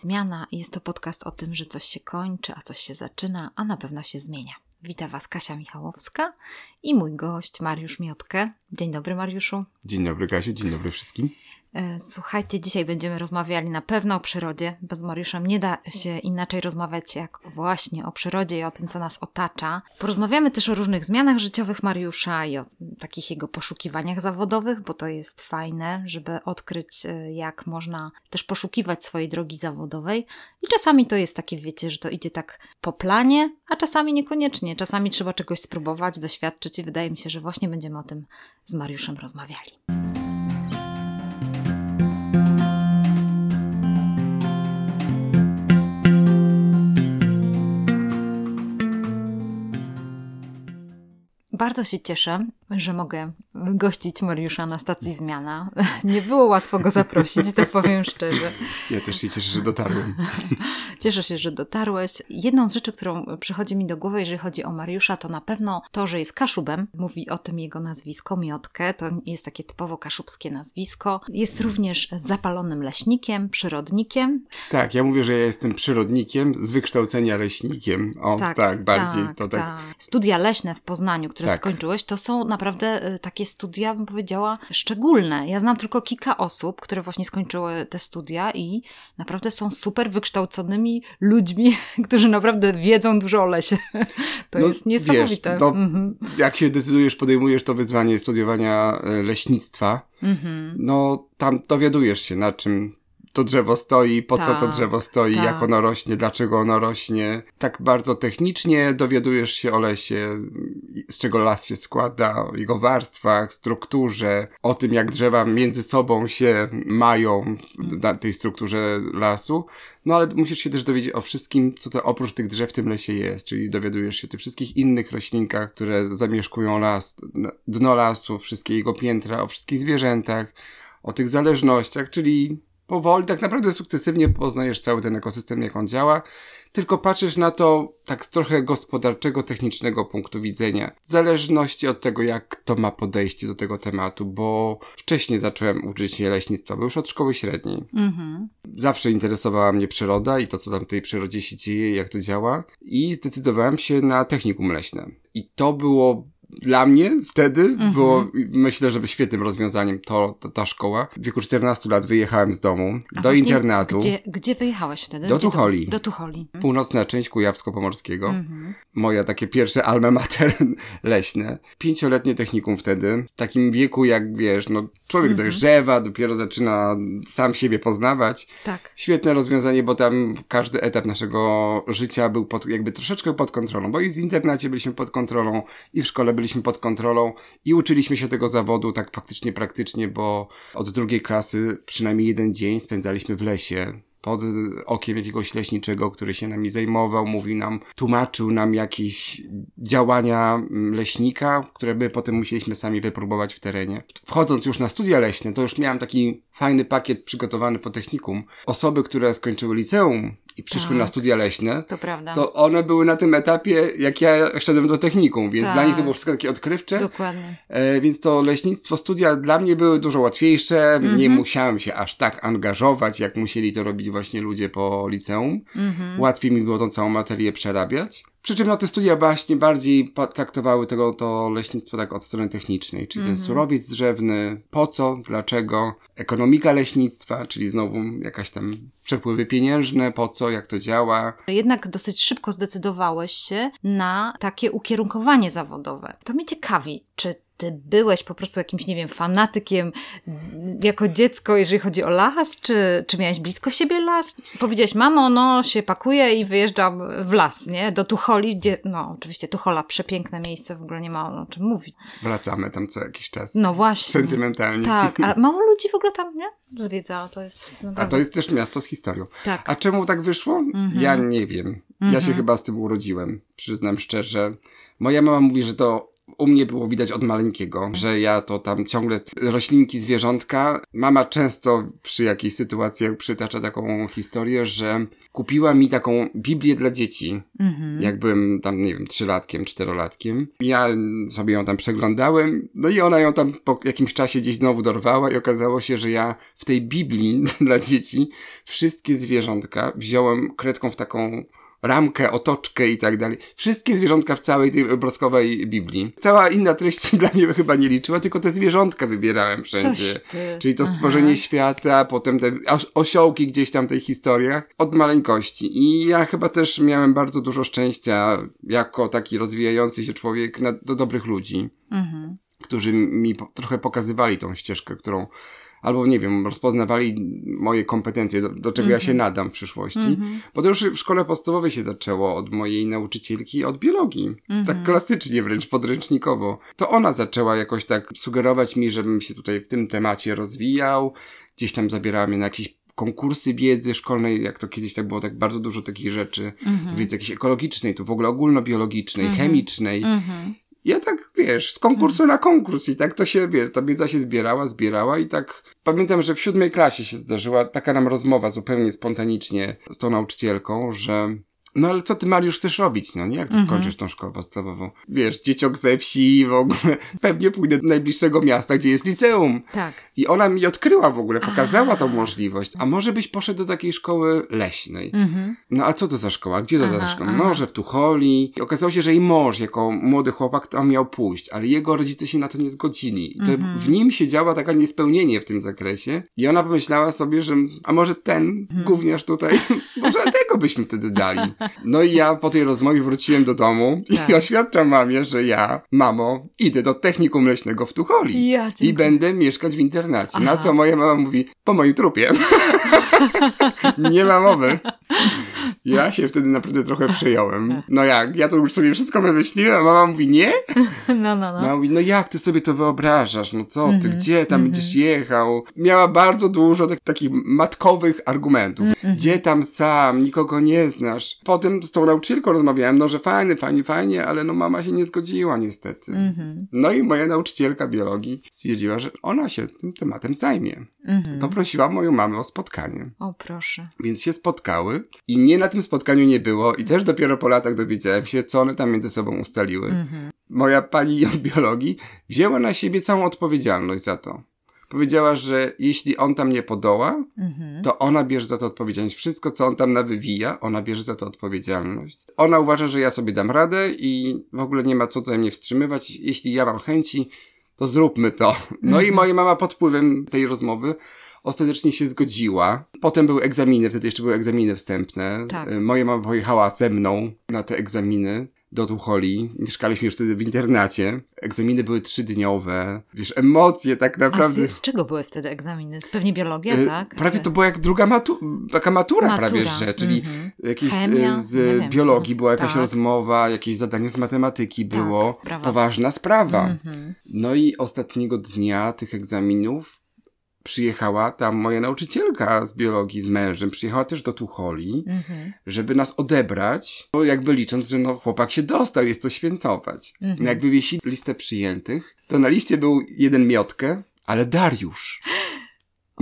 Zmiana. Jest to podcast o tym, że coś się kończy, a coś się zaczyna, a na pewno się zmienia. Witam Was Kasia Michałowska i mój gość Mariusz Miotkę. Dzień dobry Mariuszu. Dzień dobry Kasiu, dzień dobry wszystkim. E, słuchajcie, dzisiaj będziemy rozmawiali na pewno o przyrodzie, bo z Mariuszem nie da się inaczej rozmawiać jak właśnie o przyrodzie i o tym, co nas otacza. Porozmawiamy też o różnych zmianach życiowych Mariusza i o takich jego poszukiwaniach zawodowych, bo to jest fajne, żeby odkryć, e, jak można też poszukiwać swojej drogi zawodowej. I czasami to jest takie, wiecie, że to idzie tak po planie, a czasami niekoniecznie. Czasami trzeba czegoś spróbować, doświadczyć i wydaje mi się, że właśnie będziemy o tym z Mariuszem rozmawiali. Bardzo się cieszę, że mogę gościć Mariusza na stacji Zmiana. Nie było łatwo go zaprosić, to powiem szczerze. Ja też się cieszę, że dotarłem. Cieszę się, że dotarłeś. Jedną z rzeczy, którą przychodzi mi do głowy, jeżeli chodzi o Mariusza, to na pewno to, że jest kaszubem. Mówi o tym jego nazwisko, Miotkę. To jest takie typowo kaszubskie nazwisko. Jest również zapalonym leśnikiem, przyrodnikiem. Tak, ja mówię, że ja jestem przyrodnikiem z wykształcenia leśnikiem. O, tak, tak bardziej tak, to tak. tak. Studia leśne w Poznaniu, które tak. skończyłeś, to są naprawdę y, takie studia, bym powiedziała, szczególne. Ja znam tylko kilka osób, które właśnie skończyły te studia i naprawdę są super wykształconymi ludźmi, którzy naprawdę wiedzą dużo o lesie. To no, jest niesamowite. Wiesz, no, mhm. Jak się decydujesz, podejmujesz to wyzwanie studiowania e, leśnictwa, mhm. no tam dowiadujesz się, na czym to drzewo stoi, po tak, co to tak, drzewo stoi, tak. jak ono rośnie, dlaczego ono rośnie. Tak bardzo technicznie dowiadujesz się o lesie, z czego las się składa, o jego warstwach, strukturze, o tym, jak drzewa między sobą się mają w tej strukturze lasu. No ale musisz się też dowiedzieć o wszystkim, co to oprócz tych drzew w tym lesie jest, czyli dowiadujesz się o tych wszystkich innych roślinkach, które zamieszkują las, dno lasu, wszystkie jego piętra, o wszystkich zwierzętach, o tych zależnościach, czyli powoli, tak naprawdę sukcesywnie poznajesz cały ten ekosystem, jak on działa, tylko patrzysz na to tak z trochę gospodarczego, technicznego punktu widzenia, w zależności od tego, jak to ma podejście do tego tematu, bo wcześniej zacząłem uczyć się leśnictwa, bo już od szkoły średniej. Mhm. Zawsze interesowała mnie przyroda i to, co tam w tej przyrodzie się dzieje, jak to działa i zdecydowałem się na technikum leśne. I to było dla mnie wtedy mhm. było, myślę, że świetnym rozwiązaniem to, to, ta szkoła. W wieku 14 lat wyjechałem z domu A do internatu. Gdzie, gdzie wyjechałeś wtedy? Do Tucholi. Do, do Tucholi. Mhm. Północna część Kujawsko-Pomorskiego. Mhm. Moja takie pierwsze alma mater leśne. Pięcioletnie technikum wtedy. W takim wieku, jak wiesz, no człowiek mhm. dojrzewa, dopiero zaczyna sam siebie poznawać. Tak. Świetne rozwiązanie, bo tam każdy etap naszego życia był pod, jakby troszeczkę pod kontrolą, bo i w internacie byliśmy pod kontrolą, i w szkole byliśmy pod kontrolą i uczyliśmy się tego zawodu tak faktycznie praktycznie, bo od drugiej klasy przynajmniej jeden dzień spędzaliśmy w lesie pod okiem jakiegoś leśniczego, który się nami zajmował, mówił nam, tłumaczył nam jakieś działania mm, leśnika, które my potem musieliśmy sami wypróbować w terenie. Wchodząc już na studia leśne, to już miałem taki fajny pakiet przygotowany po technikum. Osoby, które skończyły liceum i przyszły tak. na studia leśne, to, prawda. to one były na tym etapie, jak ja szedłem do technikum, więc tak. dla nich to było wszystko takie odkrywcze. Dokładnie. E, więc to leśnictwo, studia dla mnie były dużo łatwiejsze, mm -hmm. nie musiałem się aż tak angażować, jak musieli to robić właśnie ludzie po liceum. Mm -hmm. Łatwiej mi było tą całą materię przerabiać. Przy czym no, te studia właśnie bardziej traktowały tego to leśnictwo tak od strony technicznej, czyli mm -hmm. ten mhm. surowiec drzewny, po co, dlaczego, ekonomika leśnictwa, czyli znowu jakaś tam przepływy pieniężne, po co, jak to działa. Jednak dosyć szybko zdecydowałeś się na takie ukierunkowanie zawodowe. To mnie ciekawi, czy ty byłeś po prostu jakimś, nie wiem, fanatykiem jako dziecko, jeżeli chodzi o las, czy, czy miałeś blisko siebie las? Powiedziałeś, mamo, no się pakuje i wyjeżdżam w las, nie? Do Tucholi, gdzie, no oczywiście Tuchola, przepiękne miejsce, w ogóle nie ma o czym mówić. Wracamy tam co jakiś czas. No właśnie. Sentymentalnie. Tak, a mało ludzi w ogóle tam, nie? Zwiedza, to jest naprawdę... A to jest też miasto z historią. Tak. A czemu tak wyszło? Mhm. Ja nie wiem. Ja się mhm. chyba z tym urodziłem, przyznam szczerze. Moja mama mówi, że to u mnie było widać od maleńkiego, że ja to tam ciągle roślinki, zwierzątka. Mama często przy jakiejś sytuacji przytacza taką historię, że kupiła mi taką Biblię dla dzieci. Mhm. Jak byłem tam, nie wiem, trzylatkiem, czterolatkiem. Ja sobie ją tam przeglądałem, no i ona ją tam po jakimś czasie gdzieś znowu dorwała i okazało się, że ja w tej Biblii dla dzieci wszystkie zwierzątka wziąłem kredką w taką ramkę, otoczkę i tak dalej. Wszystkie zwierzątka w całej tej broskowej Biblii. Cała inna treść dla mnie chyba nie liczyła, tylko te zwierzątka wybierałem wszędzie. Czyli to stworzenie Aha. świata, potem te osiołki gdzieś tam w tej historiach od maleńkości. I ja chyba też miałem bardzo dużo szczęścia jako taki rozwijający się człowiek na, do dobrych ludzi. Mhm. Którzy mi po, trochę pokazywali tą ścieżkę, którą albo nie wiem, rozpoznawali moje kompetencje, do, do czego mm -hmm. ja się mhm. nadam w przyszłości. Mm -hmm. Bo to już w szkole podstawowej się zaczęło od mojej nauczycielki od biologii. Mm -hmm. Tak klasycznie wręcz, podręcznikowo. To ona zaczęła jakoś tak sugerować mi, żebym się tutaj w tym temacie rozwijał. Gdzieś tam zabierała mnie na jakieś konkursy wiedzy szkolnej, jak to kiedyś tak było, tak bardzo dużo takich rzeczy, mm wiedzy jakiejś ekologicznej, tu w ogóle ogólnobiologicznej, mm chemicznej. Mhm ja tak, wiesz, z konkursu na konkurs i tak to się, wiesz, ta wiedza się zbierała, zbierała i tak pamiętam, że w siódmej klasie się zdarzyła taka nam rozmowa zupełnie spontanicznie z tą nauczycielką, że no ale co ty, Mariusz, chcesz robić? No nie, jak ty mhm. skończysz tą szkołę podstawową? Wiesz, dzieciok ze wsi w ogóle. Pewnie pójdę do najbliższego miasta, gdzie jest liceum. Tak. I ona mi odkryła w ogóle, pokazała tą możliwość. A może byś poszedł do takiej szkoły leśnej? Mhm. No a co to za szkoła? Gdzie to aha, za szkoła? Może w Tucholi. I okazało się, że jej mąż, jako młody chłopak, tam miał pójść, ale jego rodzice się na to nie zgodzili. I mhm. w nim siedziała taka niespełnienie w tym zakresie. I ona pomyślała sobie, że a może ten mhm. gówniarz tutaj, może tego byśmy wtedy dali. No i ja po tej rozmowie wróciłem do domu tak. i oświadczam mamie, że ja, mamo, idę do technikum leśnego w Tucholi. Ja I będę mieszkać w internacie. Aha. Na co moja mama mówi, po moim trupie. nie ma mowy. Ja się wtedy naprawdę trochę przejąłem. No jak? Ja to już sobie wszystko wymyśliłem, a mama mówi nie? No, no, no. Mama mówi, no jak ty sobie to wyobrażasz? No co ty, -hmm. gdzie tam -hmm. będziesz jechał? Miała bardzo dużo tak, takich matkowych argumentów. Mm -hmm. Gdzie tam sam? Nikogo nie znasz. Potem z tą nauczycielką rozmawiałem, no że fajnie, fajnie, fajnie, ale no mama się nie zgodziła niestety. Mhm. No i moja nauczycielka biologii stwierdziła, że ona się tym tematem zajmie. Mhm. Poprosiła moją mamę o spotkanie. O proszę. Więc się spotkały i nie na tym spotkaniu nie było i też dopiero po latach dowiedziałem się, co one tam między sobą ustaliły. Mhm. Moja pani od biologii wzięła na siebie całą odpowiedzialność za to. Powiedziała, że jeśli on tam nie podoła, mhm. to ona bierze za to odpowiedzialność. Wszystko, co on tam nawywija, ona bierze za to odpowiedzialność. Ona uważa, że ja sobie dam radę i w ogóle nie ma co tutaj mnie wstrzymywać. Jeśli ja mam chęci, to zróbmy to. No mhm. i moja mama pod wpływem tej rozmowy ostatecznie się zgodziła. Potem były egzaminy, wtedy jeszcze były egzaminy wstępne. Tak. Y, moja mama pojechała ze mną na te egzaminy do Tucholi. Mieszkaliśmy już wtedy w internacie. Egzaminy były trzydniowe. Wiesz, emocje tak naprawdę. A z, z czego były wtedy egzaminy? Z pewnie biologia, e, tak? Prawie to była jak druga matu taka matura, matura. prawie, że. Czyli mm -hmm. jakieś Chemia? z biologii była jakaś tak. rozmowa, jakieś zadanie z matematyki tak, było. Poważna sprawa. Mm -hmm. No i ostatniego dnia tych egzaminów przyjechała tam moja nauczycielka z biologii z mężem, przyjechała też do Tucholi, mhm. żeby nas odebrać, bo jakby licząc, że no chłopak się dostał, jest to świętować. Mhm. Jak wywiesili listę przyjętych, to na liście był jeden miotkę, ale Dariusz.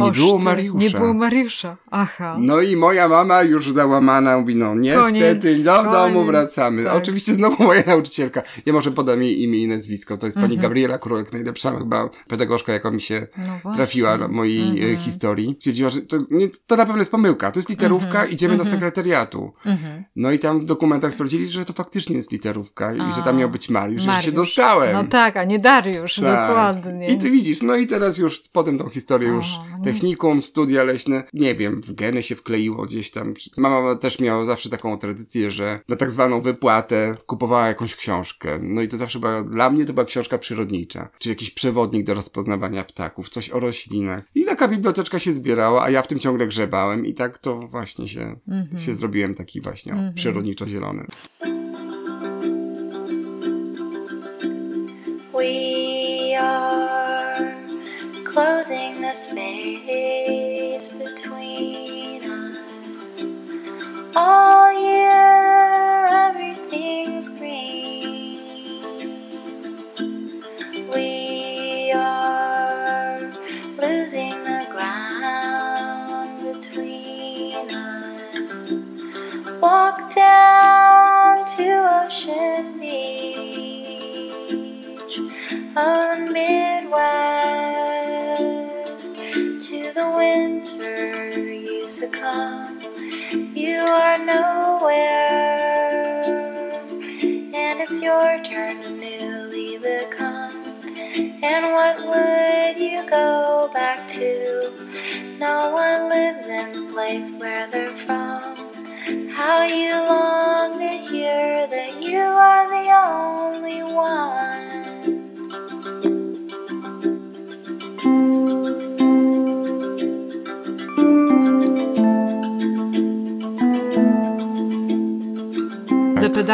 Nie było Mariusza. Nie było Mariusza. Aha. No i moja mama już załamana mówi, no niestety, koniec, do koniec, domu wracamy. Tak. Oczywiście znowu moja nauczycielka. Ja może podam jej imię i nazwisko. To jest pani mhm. Gabriela Królek, najlepsza chyba pedagogzka, jaka mi się no trafiła na mojej mhm. historii. Stwierdziła, że to, nie, to na pewno jest pomyłka. To jest literówka, mhm. idziemy do mhm. sekretariatu. Mhm. No i tam w dokumentach sprawdzili, że to faktycznie jest literówka i że tam miał być Mariusz, Mariusz. że się dostałem. No tak, a nie Dariusz, tak. dokładnie. I ty widzisz, no i teraz już potem tą historię już technikum, studia leśne, nie wiem, w geny się wkleiło gdzieś tam. Mama też miała zawsze taką tradycję, że na tak zwaną wypłatę kupowała jakąś książkę. No i to zawsze była, dla mnie to była książka przyrodnicza, czy jakiś przewodnik do rozpoznawania ptaków, coś o roślinach. I taka biblioteczka się zbierała, a ja w tym ciągle grzebałem i tak to właśnie się, mm -hmm. się zrobiłem taki właśnie mm -hmm. przyrodniczo-zielony. We are closing the space between us. All year, everything's green. We are losing the ground between us. Walk down to Ocean Beach. On Midwest the winter you succumb. You are nowhere, and it's your turn to newly become. And what would you go back to? No one lives in the place where they're from. How you long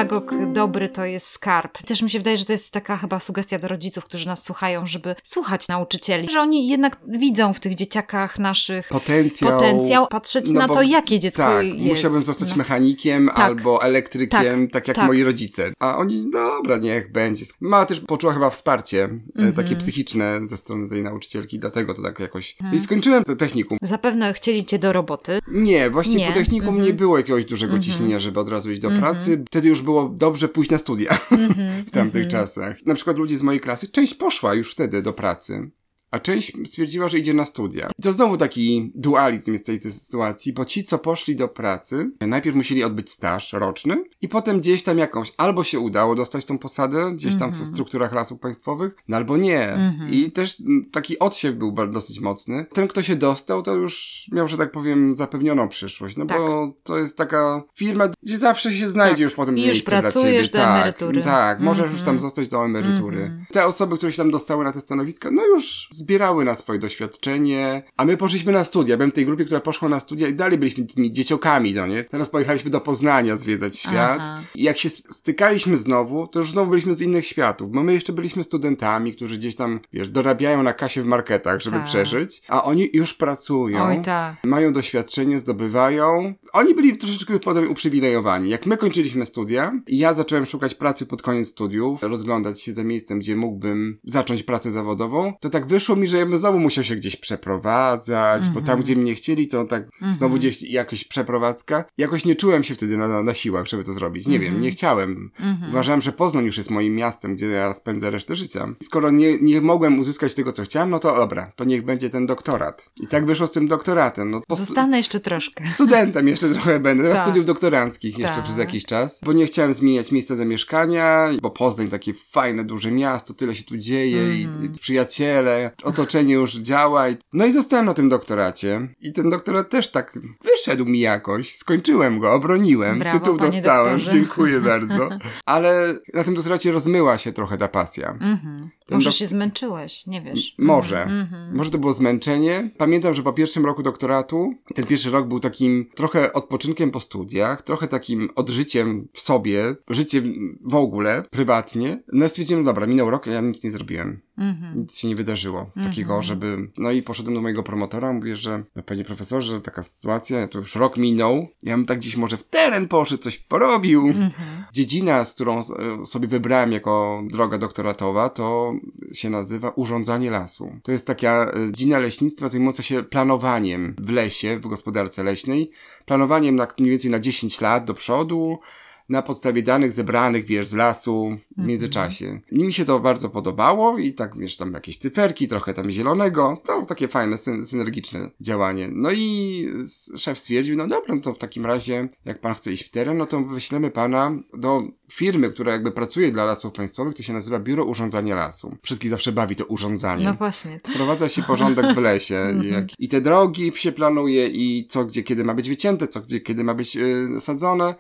pedagog dobry to jest skarb. Też mi się wydaje, że to jest taka chyba sugestia do rodziców, którzy nas słuchają, żeby słuchać nauczycieli, że oni jednak widzą w tych dzieciakach naszych potencjał, potencjał patrzeć no na to, jakie dziecko tak, jest. musiałbym zostać no. mechanikiem tak, albo elektrykiem, tak, tak jak tak. moi rodzice. A oni, dobra, niech będzie. Mama też poczuła chyba wsparcie mm -hmm. takie psychiczne ze strony tej nauczycielki, dlatego to tak jakoś... Mm. I skończyłem to technikum. Zapewne chcieli cię do roboty. Nie, właśnie nie. po technikum mm -hmm. nie było jakiegoś dużego mm -hmm. ciśnienia, żeby od razu iść do mhm. pracy. Wtedy już było dobrze pójść na studia mm -hmm, w tamtych mm -hmm. czasach. Na przykład ludzie z mojej klasy, część poszła już wtedy do pracy a część stwierdziła, że idzie na studia. I to znowu taki dualizm jest w tej, tej sytuacji, bo ci, co poszli do pracy, najpierw musieli odbyć staż roczny i potem gdzieś tam jakąś, albo się udało dostać tą posadę, gdzieś tam mm -hmm. w mhm. strukturach lasów państwowych, no albo nie. Mm -hmm. I też taki odsiew był dosyć mocny. Ten, kto się dostał, to już miał, że tak powiem, zapewnioną przyszłość, no tak. bo to jest taka firma, gdzie zawsze się znajdzie tak. już potem I miejsce już pracujesz dla ciebie. do tak, emerytury. Tak, możesz mm -hmm. już tam mhm. zostać do emerytury. Mhm. Te osoby, które się tam dostały na te stanowiska, no już zbierały na swoje doświadczenie, a my poszliśmy na studia. Byłem w tej grupie, która poszła na studia i dalej byliśmy tymi dzieciokami, no nie? Teraz pojechaliśmy do Poznania zwiedzać świat. Aha. I jak się stykaliśmy znowu, to już znowu byliśmy z innych światów, bo my jeszcze byliśmy studentami, którzy gdzieś tam, wiesz, dorabiają na kasie w marketach, żeby tak. przeżyć, a oni już pracują, Oj, tak. mają doświadczenie, zdobywają. Oni byli troszeczkę potem uprzywilejowani. Jak my kończyliśmy studia, ja zacząłem szukać pracy pod koniec studiów, rozglądać się za miejscem, gdzie mógłbym zacząć pracę zawodową, to tak wyszło mi, że ja bym znowu musiał się gdzieś przeprowadzać, mm -hmm. bo tam, mhm. gdzie mnie chcieli, to tak mm -hmm. znowu gdzieś jakoś przeprowadzka. Jakoś nie czułem się wtedy na, na siłach, żeby to zrobić. Nie mm -hmm. wiem, nie chciałem. Mhm. Uważałem, że Poznań już jest moim miastem, gdzie ja spędzę resztę życia. Skoro nie, nie mogłem uzyskać tego, co chciałem, no to dobra, to niech będzie ten doktorat. I tak wyszło z tym doktoratem. No, Zostanę jeszcze troszkę. Studentem jeszcze trochę będę, tak. studiów doktoranckich jeszcze tak. przez jakiś czas, bo nie chciałem zmieniać miejsca zamieszkania, bo Poznań takie fajne, duże miasto, tyle się tu dzieje mhm. i przyjaciele, otoczenie już działa. I... No i zostałem na tym doktoracie. I ten doktorat też tak wyszedł mi jakoś. Skończyłem go, obroniłem. Brawo, Tytuł dostałem. Doktorze. Dziękuję bardzo. Ale na tym doktoracie rozmyła się trochę ta pasja. Mhm. Może dok... się zmęczyłeś, nie wiesz. Może. Mhm. Może to było zmęczenie. Pamiętam, że po pierwszym roku doktoratu, ten pierwszy rok był takim trochę odpoczynkiem po studiach, trochę takim odżyciem w sobie, życie w ogóle, prywatnie. No i stwierdziłem, dobra, minął rok, a ja nic nie zrobiłem. Mhm. Nic się nie wydarzyło takiego, mhm. żeby... No i poszedłem do mojego promotora, mówię, że no, panie profesorze, taka sytuacja, to już rok minął, ja bym tak gdzieś może w teren poszedł, coś porobił. Mhm. Dziedzina, z którą e, sobie wybrałem jako droga doktoratowa, to się nazywa urządzanie lasu. To jest taka e, dziedzina leśnictwa zajmująca się planowaniem w lesie, w gospodarce leśnej, planowaniem na, mniej więcej na 10 lat do przodu, na podstawie danych zebranych, wiesz, z lasu w mhm. międzyczasie. I mi się to bardzo podobało i tak, wiesz, tam jakieś cyferki, trochę tam zielonego, to takie fajne, syn synergiczne działanie. No i szef stwierdził, no dobra, no to w takim razie, jak pan chce iść w teren, no to wyślemy pana do firmy, która jakby pracuje dla lasów państwowych, to się nazywa Biuro Urządzania Lasu. Wszystkich zawsze bawi to urządzanie. No właśnie. Wprowadza się porządek w lesie i, jak, i te drogi się planuje i co, gdzie, kiedy ma być wycięte, co, gdzie, kiedy ma być yy, sadzone.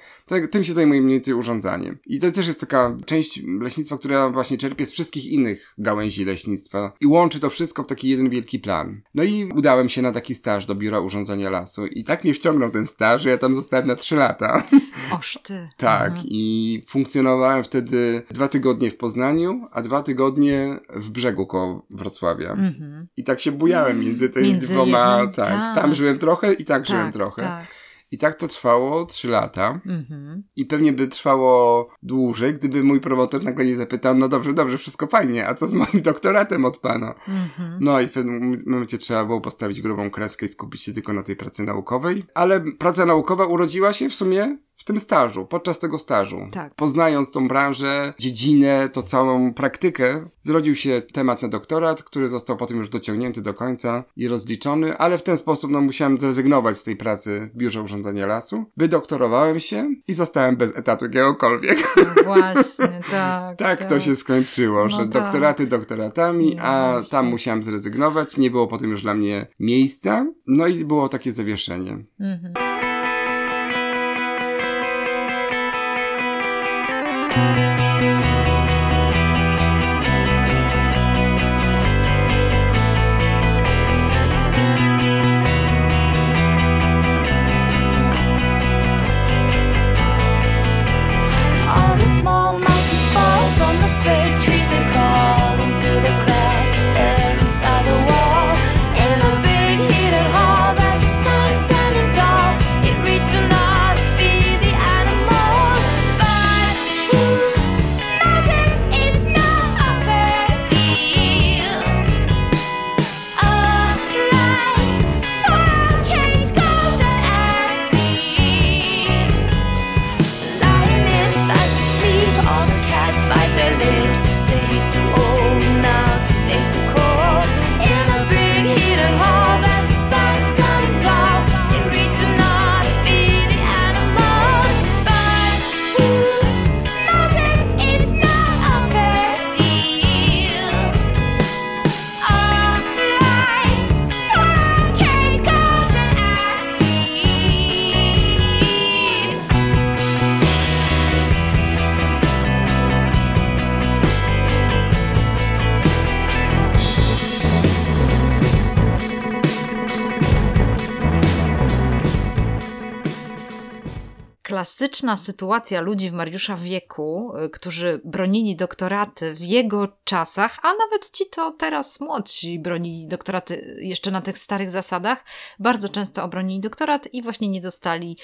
Tym się zajmuje mniej więcej urządzanie. I to też jest taka część leśnictwa, która właśnie czerpie z wszystkich innych gałęzi leśnictwa i łączy to wszystko w taki jeden wielki plan. No i udałem się na taki staż do Biura Urządzania Lasu i tak mnie wciągnął ten staż, że ja tam zostałem na trzy lata. Oż ty. tak. Mhm. I funkcjonowałem wtedy dwa tygodnie w Poznaniu, a dwa tygodnie w brzegu koło Wrocławia. Mhm. I tak się bujałem między tymi między dwoma, tak, tak, Tam żyłem trochę i tak, tak żyłem trochę. Tak. I tak to trwało trzy lata. Mhm. I pewnie by trwało dłużej, gdyby mój promotor nagle nie zapytał, no dobrze, dobrze, wszystko fajnie, a co z moim doktoratem od pana? Mhm. No i w pewnym momencie trzeba było postawić grubą kreskę i skupić się tylko na tej pracy naukowej. Ale praca naukowa urodziła się w sumie w tym stażu, podczas tego stażu. Tak. Poznając tą branżę, dziedzinę, to całą praktykę, zrodził się temat na doktorat, który został potem już dociągnięty do końca i rozliczony, ale w ten sposób no, musiałem zrezygnować z tej pracy w Biurze Urządzenia Lasu. Wydoktorowałem się i zostałem bez etatu jakiegokolwiek. No właśnie, tak. tak, tak, to się skończyło, no że tak. doktoraty doktoratami, no a właśnie. tam musiałem zrezygnować, nie było potem już dla mnie miejsca, no i było takie zawieszenie. Mhm. Thank you. Klasyczna sytuacja ludzi w Mariusza wieku, y, którzy bronili doktoraty w jego czasach, a nawet ci, to teraz młodsi bronili doktoraty jeszcze na tych starych zasadach, bardzo często obronili doktorat i właśnie nie dostali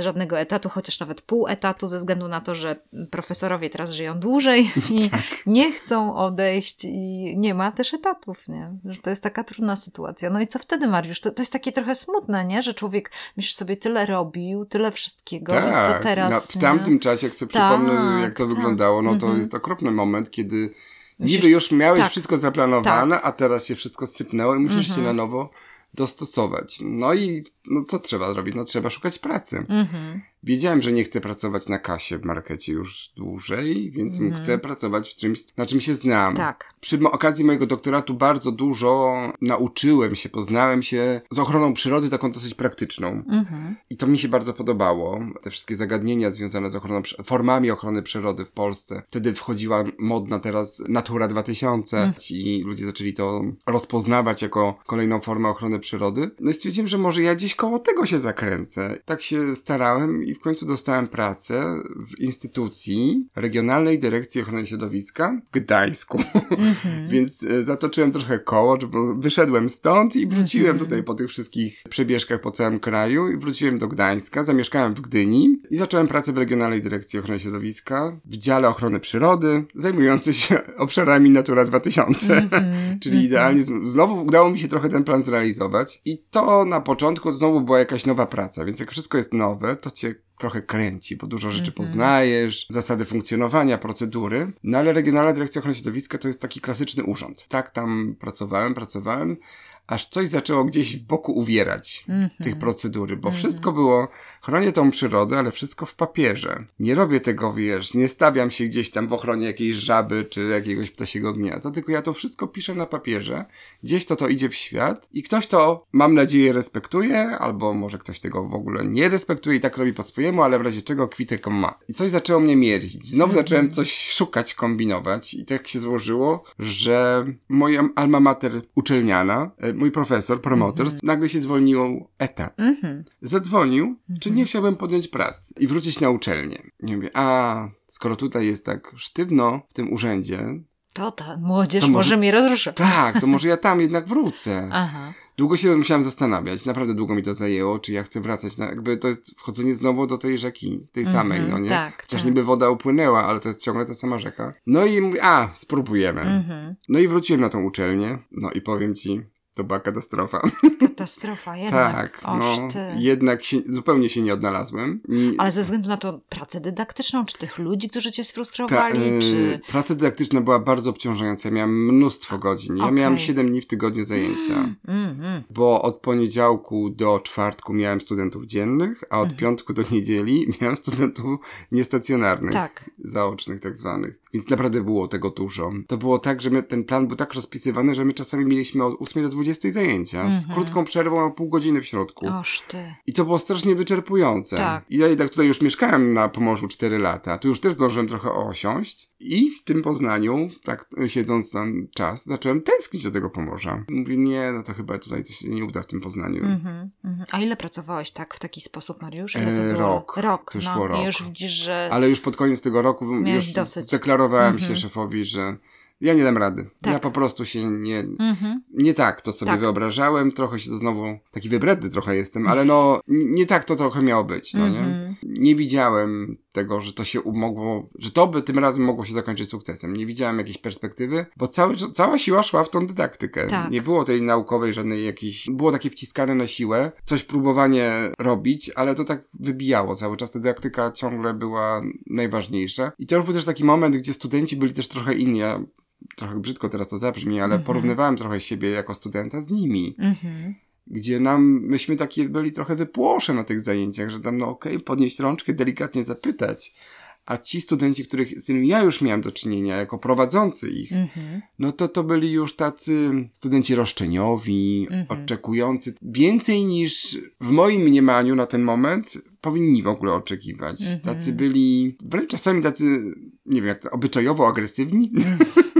żadnego etatu, chociaż nawet pół etatu, ze względu na to, że profesorowie teraz żyją dłużej i tak. nie chcą odejść i nie ma też etatów, nie? Że to jest taka trudna sytuacja. No i co wtedy, Mariusz? To, to jest takie trochę smutne, nie? Że człowiek, myślisz sobie, tyle robił, tyle wszystkiego tak, i co tak. teraz, na, W tamtym czasie, jak sobie tak, przypomnę, jak to tak. wyglądało, no to mhm. jest okropny moment, kiedy Niby już miałeś tak, wszystko zaplanowane, tak. a teraz się wszystko sypnęło i musisz mhm. się na nowo dostosować. No i no co trzeba zrobić? No trzeba szukać pracy. Mhm. Wiedziałem, że nie chcę pracować na kasie w markecie już dłużej, więc mm. chcę pracować w czymś, na czym się znam. Tak. Przy okazji mojego doktoratu bardzo dużo nauczyłem się, poznałem się z ochroną przyrody, taką dosyć praktyczną. Mm-hmm. I to mi się bardzo podobało. Te wszystkie zagadnienia związane z ochroną, formami ochrony przyrody w Polsce. Wtedy wchodziła modna teraz Natura 2000 mm. i ludzie zaczęli to rozpoznawać jako kolejną formę ochrony przyrody. No i stwierdziłem, że może ja gdzieś koło tego się zakręcę. Tak się starałem i w końcu dostałem pracę w instytucji Regionalnej Dyrekcji Ochrony Środowiska w Gdańsku. Mm-hmm. Więc e, zatoczyłem trochę koło, bo wyszedłem stąd i wróciłem mm-hmm. tutaj po tych wszystkich przebieżkach po całym kraju i wróciłem do Gdańska, zamieszkałem w Gdyni i zacząłem pracę w Regionalnej Dyrekcji Ochrony Środowiska w dziale ochrony przyrody, zajmujący się obszarami Natura 2000. Mm-hmm. Czyli idealnie, znowu udało mi się trochę ten plan zrealizować i to na początku znowu była jakaś nowa praca, więc jak wszystko jest nowe, to cię trochę kręci, bo dużo rzeczy mm-hmm. poznajesz, zasady funkcjonowania, procedury. No ale Regionalna Dyrekcja Ochrony Środowiska to jest taki klasyczny urząd. Tak, tam pracowałem, pracowałem, aż coś zaczęło gdzieś w boku uwierać mm-hmm. tych procedury, bo mm-hmm. wszystko było Chronię tą przyrodę, ale wszystko w papierze. Nie robię tego, wiesz, nie stawiam się gdzieś tam w ochronie jakiejś żaby czy jakiegoś ptasiego gniazda, tylko ja to wszystko piszę na papierze. Gdzieś to to idzie w świat i ktoś to, mam nadzieję, respektuje, albo może ktoś tego w ogóle nie respektuje i tak robi po swojemu, ale w razie czego kwitek ma. I coś zaczęło mnie mierzić. Znowu -hmm. zacząłem coś szukać, kombinować i tak się złożyło, że moja alma mater uczelniana, e, mój profesor, promotor, -hmm. nagle się zwolnił etat. -hmm. Zadzwonił, czy nie chciałbym podjąć pracy i wrócić na uczelnię. I mówię, a skoro tutaj jest tak sztywno w tym urzędzie, To ta młodzież to może, może mnie rozrusza. Tak, to może ja tam jednak wrócę. Aha. Długo się musiałam zastanawiać, naprawdę długo mi to zajęło, czy ja chcę wracać, na, jakby to jest wchodzenie znowu do tej rzeki, tej mm -hmm, samej, no nie? Tak, Chociaż tak. niby woda upłynęła, ale to jest ciągle ta sama rzeka. No i mówię, a, spróbujemy. Mm -hmm. No i wróciłem na tą uczelnię, no i powiem ci, to była katastrofa. Katastrofa, jednak. tak, no, jednak się, zupełnie się nie odnalazłem. Ale ze względu na to pracę dydaktyczną, czy tych ludzi, którzy cię sfrustrowali, Ta, yy, czy... Praca dydaktyczna była bardzo obciążająca. Ja miałem mnóstwo godzin. Ja okay. miałem 7 dni w tygodniu zajęcia. Mm, mm, Bo od poniedziałku do czwartku miałem studentów dziennych, a od mm. piątku do niedzieli miałem studentów niestacjonarnych. Tak. Zaocznych tak zwanych. Więc naprawdę było tego dużo. To było tak, że my, ten plan był tak rozpisywany, że my czasami mieliśmy od 8 do 20 zajęcia, mm -hmm. z mhm. krótką przerwą na pół godziny w środku. Oż ty. I to było strasznie wyczerpujące. Tak. I ja jednak tutaj już mieszkałem na Pomorzu 4 lata, tu już też zdążyłem trochę osiąść i w tym Poznaniu, tak siedząc tam czas, zacząłem tęsknić do tego Pomorza. Mówię, nie, no to chyba tutaj to się nie uda w tym Poznaniu. Mm -hmm, mm -hmm. A ile pracowałeś tak w taki sposób, Mariusz? E, rok. Rok. Wyszło no, rok. Już widzisz, że... Ale już pod koniec tego roku już dosyć. zdeklarowałem mm -hmm. się mhm. szefowi, że ja nie dam rady. Tak. Ja po prostu się nie, mhm. nie tak to sobie tak. wyobrażałem, trochę się to znowu, taki wybredny trochę jestem, ale no, nie, nie tak to trochę miało być, no nie? Mhm. Nie widziałem tego, że to się mogło, że to by tym razem mogło się zakończyć sukcesem. Nie widziałem jakiejś perspektywy, bo cały, cała siła szła w tą dydaktykę. Tak. Nie było tej naukowej żadnej jakiejś, było takie wciskane na siłę, coś próbowanie robić, ale to tak wybijało cały czas. Ta dydaktyka ciągle była najważniejsza. I to już był też taki moment, gdzie studenci byli też trochę inni. Ja trochę brzydko teraz to zabrzmi, ale mhm. porównywałem trochę siebie jako studenta z nimi. Mhm. Gdzie nam, myśmy takie byli trochę wypłosze na tych zajęciach, że tam, no okej, okay, podnieść rączkę, delikatnie zapytać. A ci studenci, których, z którymi ja już miałem do czynienia, jako prowadzący ich, mhm. no to to byli już tacy studenci roszczeniowi, mhm. oczekujący więcej niż w moim mniemaniu na ten moment powinni w ogóle oczekiwać. Mhm. Tacy byli wręcz czasami tacy, nie wiem jak to, obyczajowo agresywni.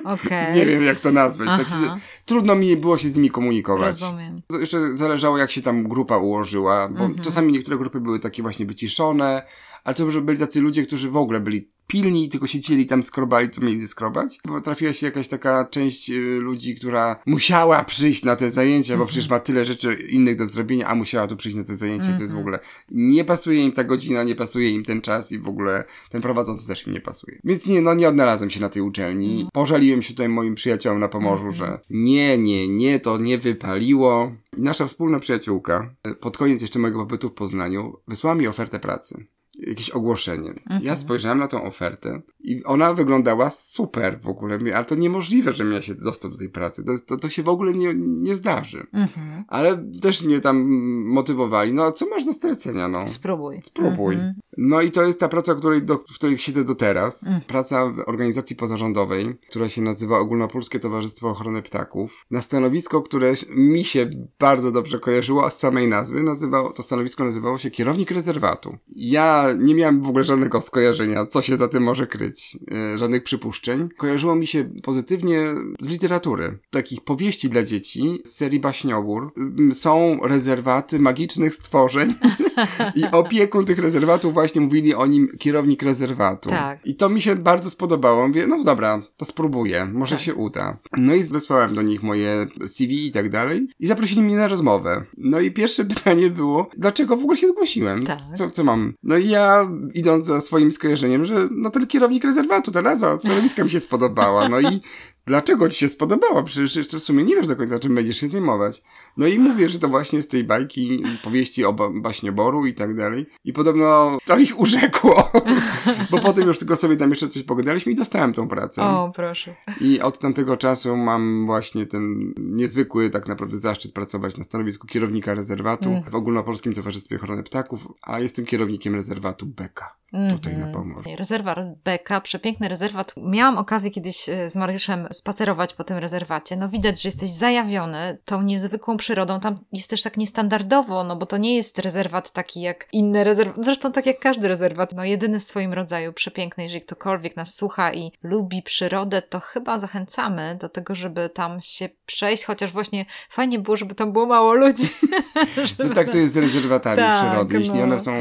Okay. nie wiem jak to nazwać. Taki, trudno mi było się z nimi komunikować. Rozumiem. Jeszcze zależało jak się tam grupa ułożyła, bo mhm. czasami niektóre grupy były takie właśnie wyciszone, ale to już byli tacy ludzie, którzy w ogóle byli pilni, tylko siedzieli tam, skrobali, co mieli skrobać. Bo trafiła się jakaś taka część y, ludzi, która musiała przyjść na te zajęcia, bo przecież ma tyle rzeczy innych do zrobienia, a musiała tu przyjść na te zajęcia. To jest w mhm. ogóle, nie pasuje im ta godzina, nie pasuje im ten czas i w ogóle ten prowadzący też im nie pasuje. Więc nie, no nie odnalazłem się na tej uczelni. Mhm. Pożaliłem się tutaj moim przyjaciołom na Pomorzu, mhm. że nie, nie, nie, to nie wypaliło. I nasza wspólna przyjaciółka, y, pod koniec jeszcze mojego pobytu w Poznaniu, wysłała mi ofertę pracy jakieś ogłoszenie. Mhm. Ja spojrzałem na tą ofertę i ona wyglądała super w ogóle, ale to niemożliwe, żebym ja się dostał do tej pracy. To, to, to się w ogóle nie, nie zdarzy. Mhm. Ale też mnie tam motywowali. No, co masz do stracenia, no? Spróbuj. Spróbuj. Mhm. No i to jest ta praca, której, do, w której siedzę do teraz. Mhm. Praca w organizacji pozarządowej, która się nazywa Ogólnopolskie Towarzystwo Ochrony Ptaków. Na stanowisko, które mi się bardzo dobrze kojarzyło z samej nazwy, nazywało, to stanowisko nazywało się kierownik rezerwatu. Ja nie miałem w ogóle żadnego skojarzenia, co się za tym może kryć, e, żadnych przypuszczeń. Kojarzyło mi się pozytywnie z literatury, takich powieści dla dzieci z serii baśniowór. Są rezerwaty magicznych stworzeń i opiekun tych rezerwatów właśnie mówili o nim kierownik rezerwatu. Tak. I to mi się bardzo spodobało. Mówię, no dobra, to spróbuję, może tak. się uda. No i wysłałem do nich moje CV i tak dalej i zaprosili mnie na rozmowę. No i pierwsze pytanie było, dlaczego w ogóle się zgłosiłem? Tak. Co, co mam? No i ja idąc za swoim skojarzeniem, że no ten kierownik rezerwatu, ta nazwa stanowiska mi się spodobała. No i dlaczego ci się spodobała? Przecież jeszcze w sumie nie wiesz do końca, czym będziesz się zajmować. No i mówię, że to właśnie z tej bajki, powieści o baśnioboru i tak dalej. I podobno to ich urzekło, bo potem już tylko sobie tam jeszcze coś pogadaliśmy i dostałem tą pracę. O, proszę. I od tamtego czasu mam właśnie ten niezwykły tak naprawdę zaszczyt pracować na stanowisku kierownika rezerwatu mm. w Ogólnopolskim Towarzystwie Ochrony Ptaków, a jestem kierownikiem rezerwatu Beka tutaj mm -hmm. na Pomorzu. Rezerwat Beka, przepiękny rezerwat. Miałam okazję kiedyś e, z Mariuszem spacerować po tym rezerwacie. No widać, że jesteś zajawiony tą niezwykłą przyrodą. Tam jest też tak niestandardowo, no bo to nie jest rezerwat taki jak inne rezerwaty. Zresztą tak jak każdy rezerwat. No jedyny w swoim rodzaju, przepiękny. Jeżeli ktokolwiek nas słucha i lubi przyrodę, to chyba zachęcamy do tego, żeby tam się przejść, chociaż właśnie fajnie było, żeby tam było mało ludzi. no tak to jest z rezerwatami tak, przyrody. Jeśli no. one są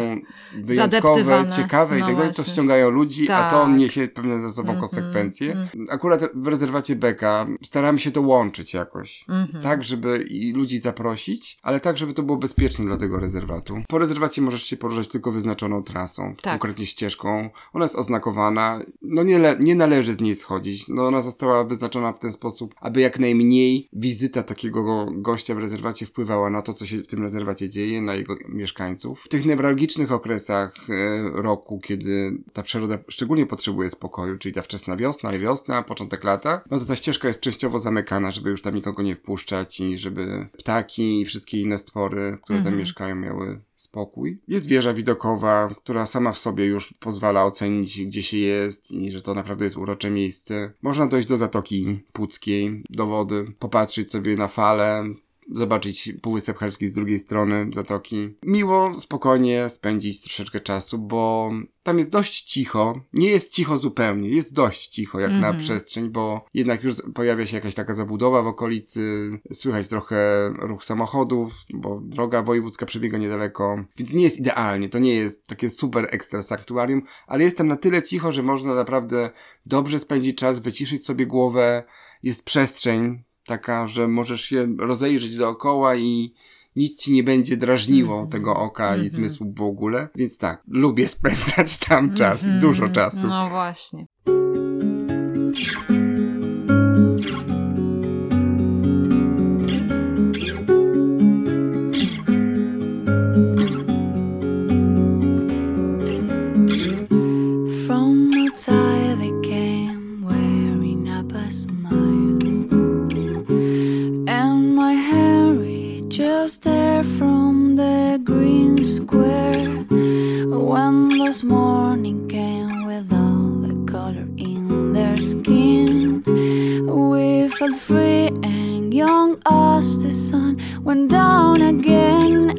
wyjątkowe, ciekawe, No i tak dalej, to ściągają ludzi, a to Tak. niesie pewne za sobą Mhm, konsekwencje. mhm. Akurat w rezerwacie Beka staramy się to łączyć jakoś. Mhm. Tak, żeby i ludzi zaprosić, ale tak, żeby to było bezpieczne dla tego rezerwatu. Po rezerwacie możesz się poruszać tylko wyznaczoną trasą, Tak. konkretnie ścieżką. Ona jest oznakowana. No nie, nie należy z niej schodzić. No ona została wyznaczona w ten sposób, aby jak najmniej wizyta takiego go- gościa w rezerwacie wpływała na to, co się w tym rezerwacie dzieje, na jego mieszkańców. W tych newralgicznych okresach e, roku, kiedy ta przyroda szczególnie potrzebuje spokoju, czyli ta wczesna wiosna i wiosna, początek lata, no to ta ścieżka jest częściowo zamykana, żeby już tam nikogo nie wpuszczać i żeby ptaki i wszystkie inne stwory, które tam Mhm. mieszkają, miały spokój. Jest wieża widokowa, która sama w sobie już pozwala ocenić, gdzie się jest i że to naprawdę jest urocze miejsce. Można dojść do Zatoki Puckiej, do wody, popatrzeć sobie na fale, zobaczyć Półwysep Helski z drugiej strony zatoki. Miło, spokojnie spędzić troszeczkę czasu, bo tam jest dość cicho. Nie jest cicho zupełnie, jest dość cicho jak na Mhm. przestrzeń, bo jednak już pojawia się jakaś taka zabudowa w okolicy, słychać trochę ruch samochodów, bo droga wojewódzka przebiega niedaleko, więc nie jest idealnie, to nie jest takie super ekstra sanktuarium, ale jest tam na tyle cicho, że można naprawdę dobrze spędzić czas, wyciszyć sobie głowę, jest przestrzeń taka, że możesz się rozejrzeć dookoła i nic ci nie będzie drażniło Mhm. tego oka i Mhm. zmysłów w ogóle. Więc tak, lubię spędzać tam czas, Mhm. dużo czasu. No właśnie. Square When this morning came with all the color in their skin. We felt free and young as the sun went down again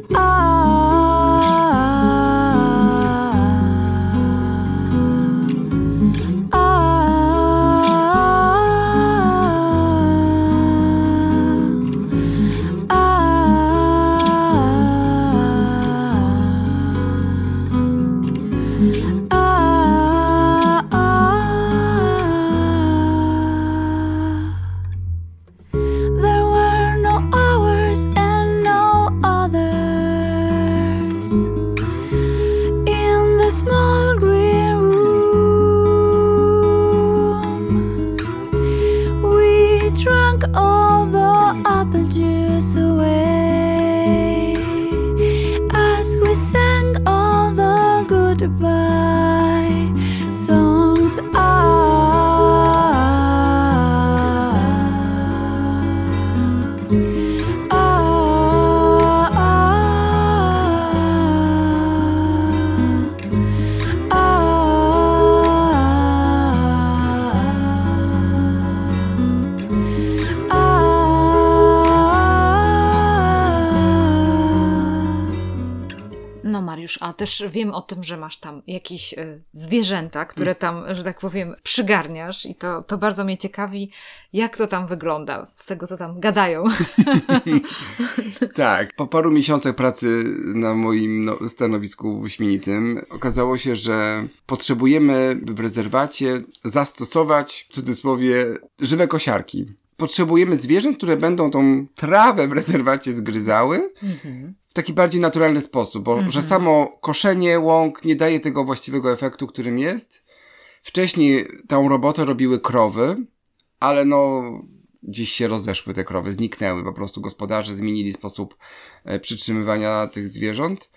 też wiem o tym, że masz tam jakieś y, zwierzęta, które tam, że tak powiem, przygarniasz i to, to bardzo mnie ciekawi, jak to tam wygląda, z tego co tam gadają. Tak, po paru miesiącach pracy na moim no, stanowisku wyśmienitym okazało się, że potrzebujemy w rezerwacie zastosować, w cudzysłowie, żywe kosiarki. Potrzebujemy zwierząt, które będą tą trawę w rezerwacie zgryzały w taki bardziej naturalny sposób, bo że samo koszenie łąk nie daje tego właściwego efektu, którym jest. Wcześniej tą robotę robiły krowy, ale no gdzieś się rozeszły te krowy, zniknęły, po prostu gospodarze zmienili sposób e, przytrzymywania tych zwierząt.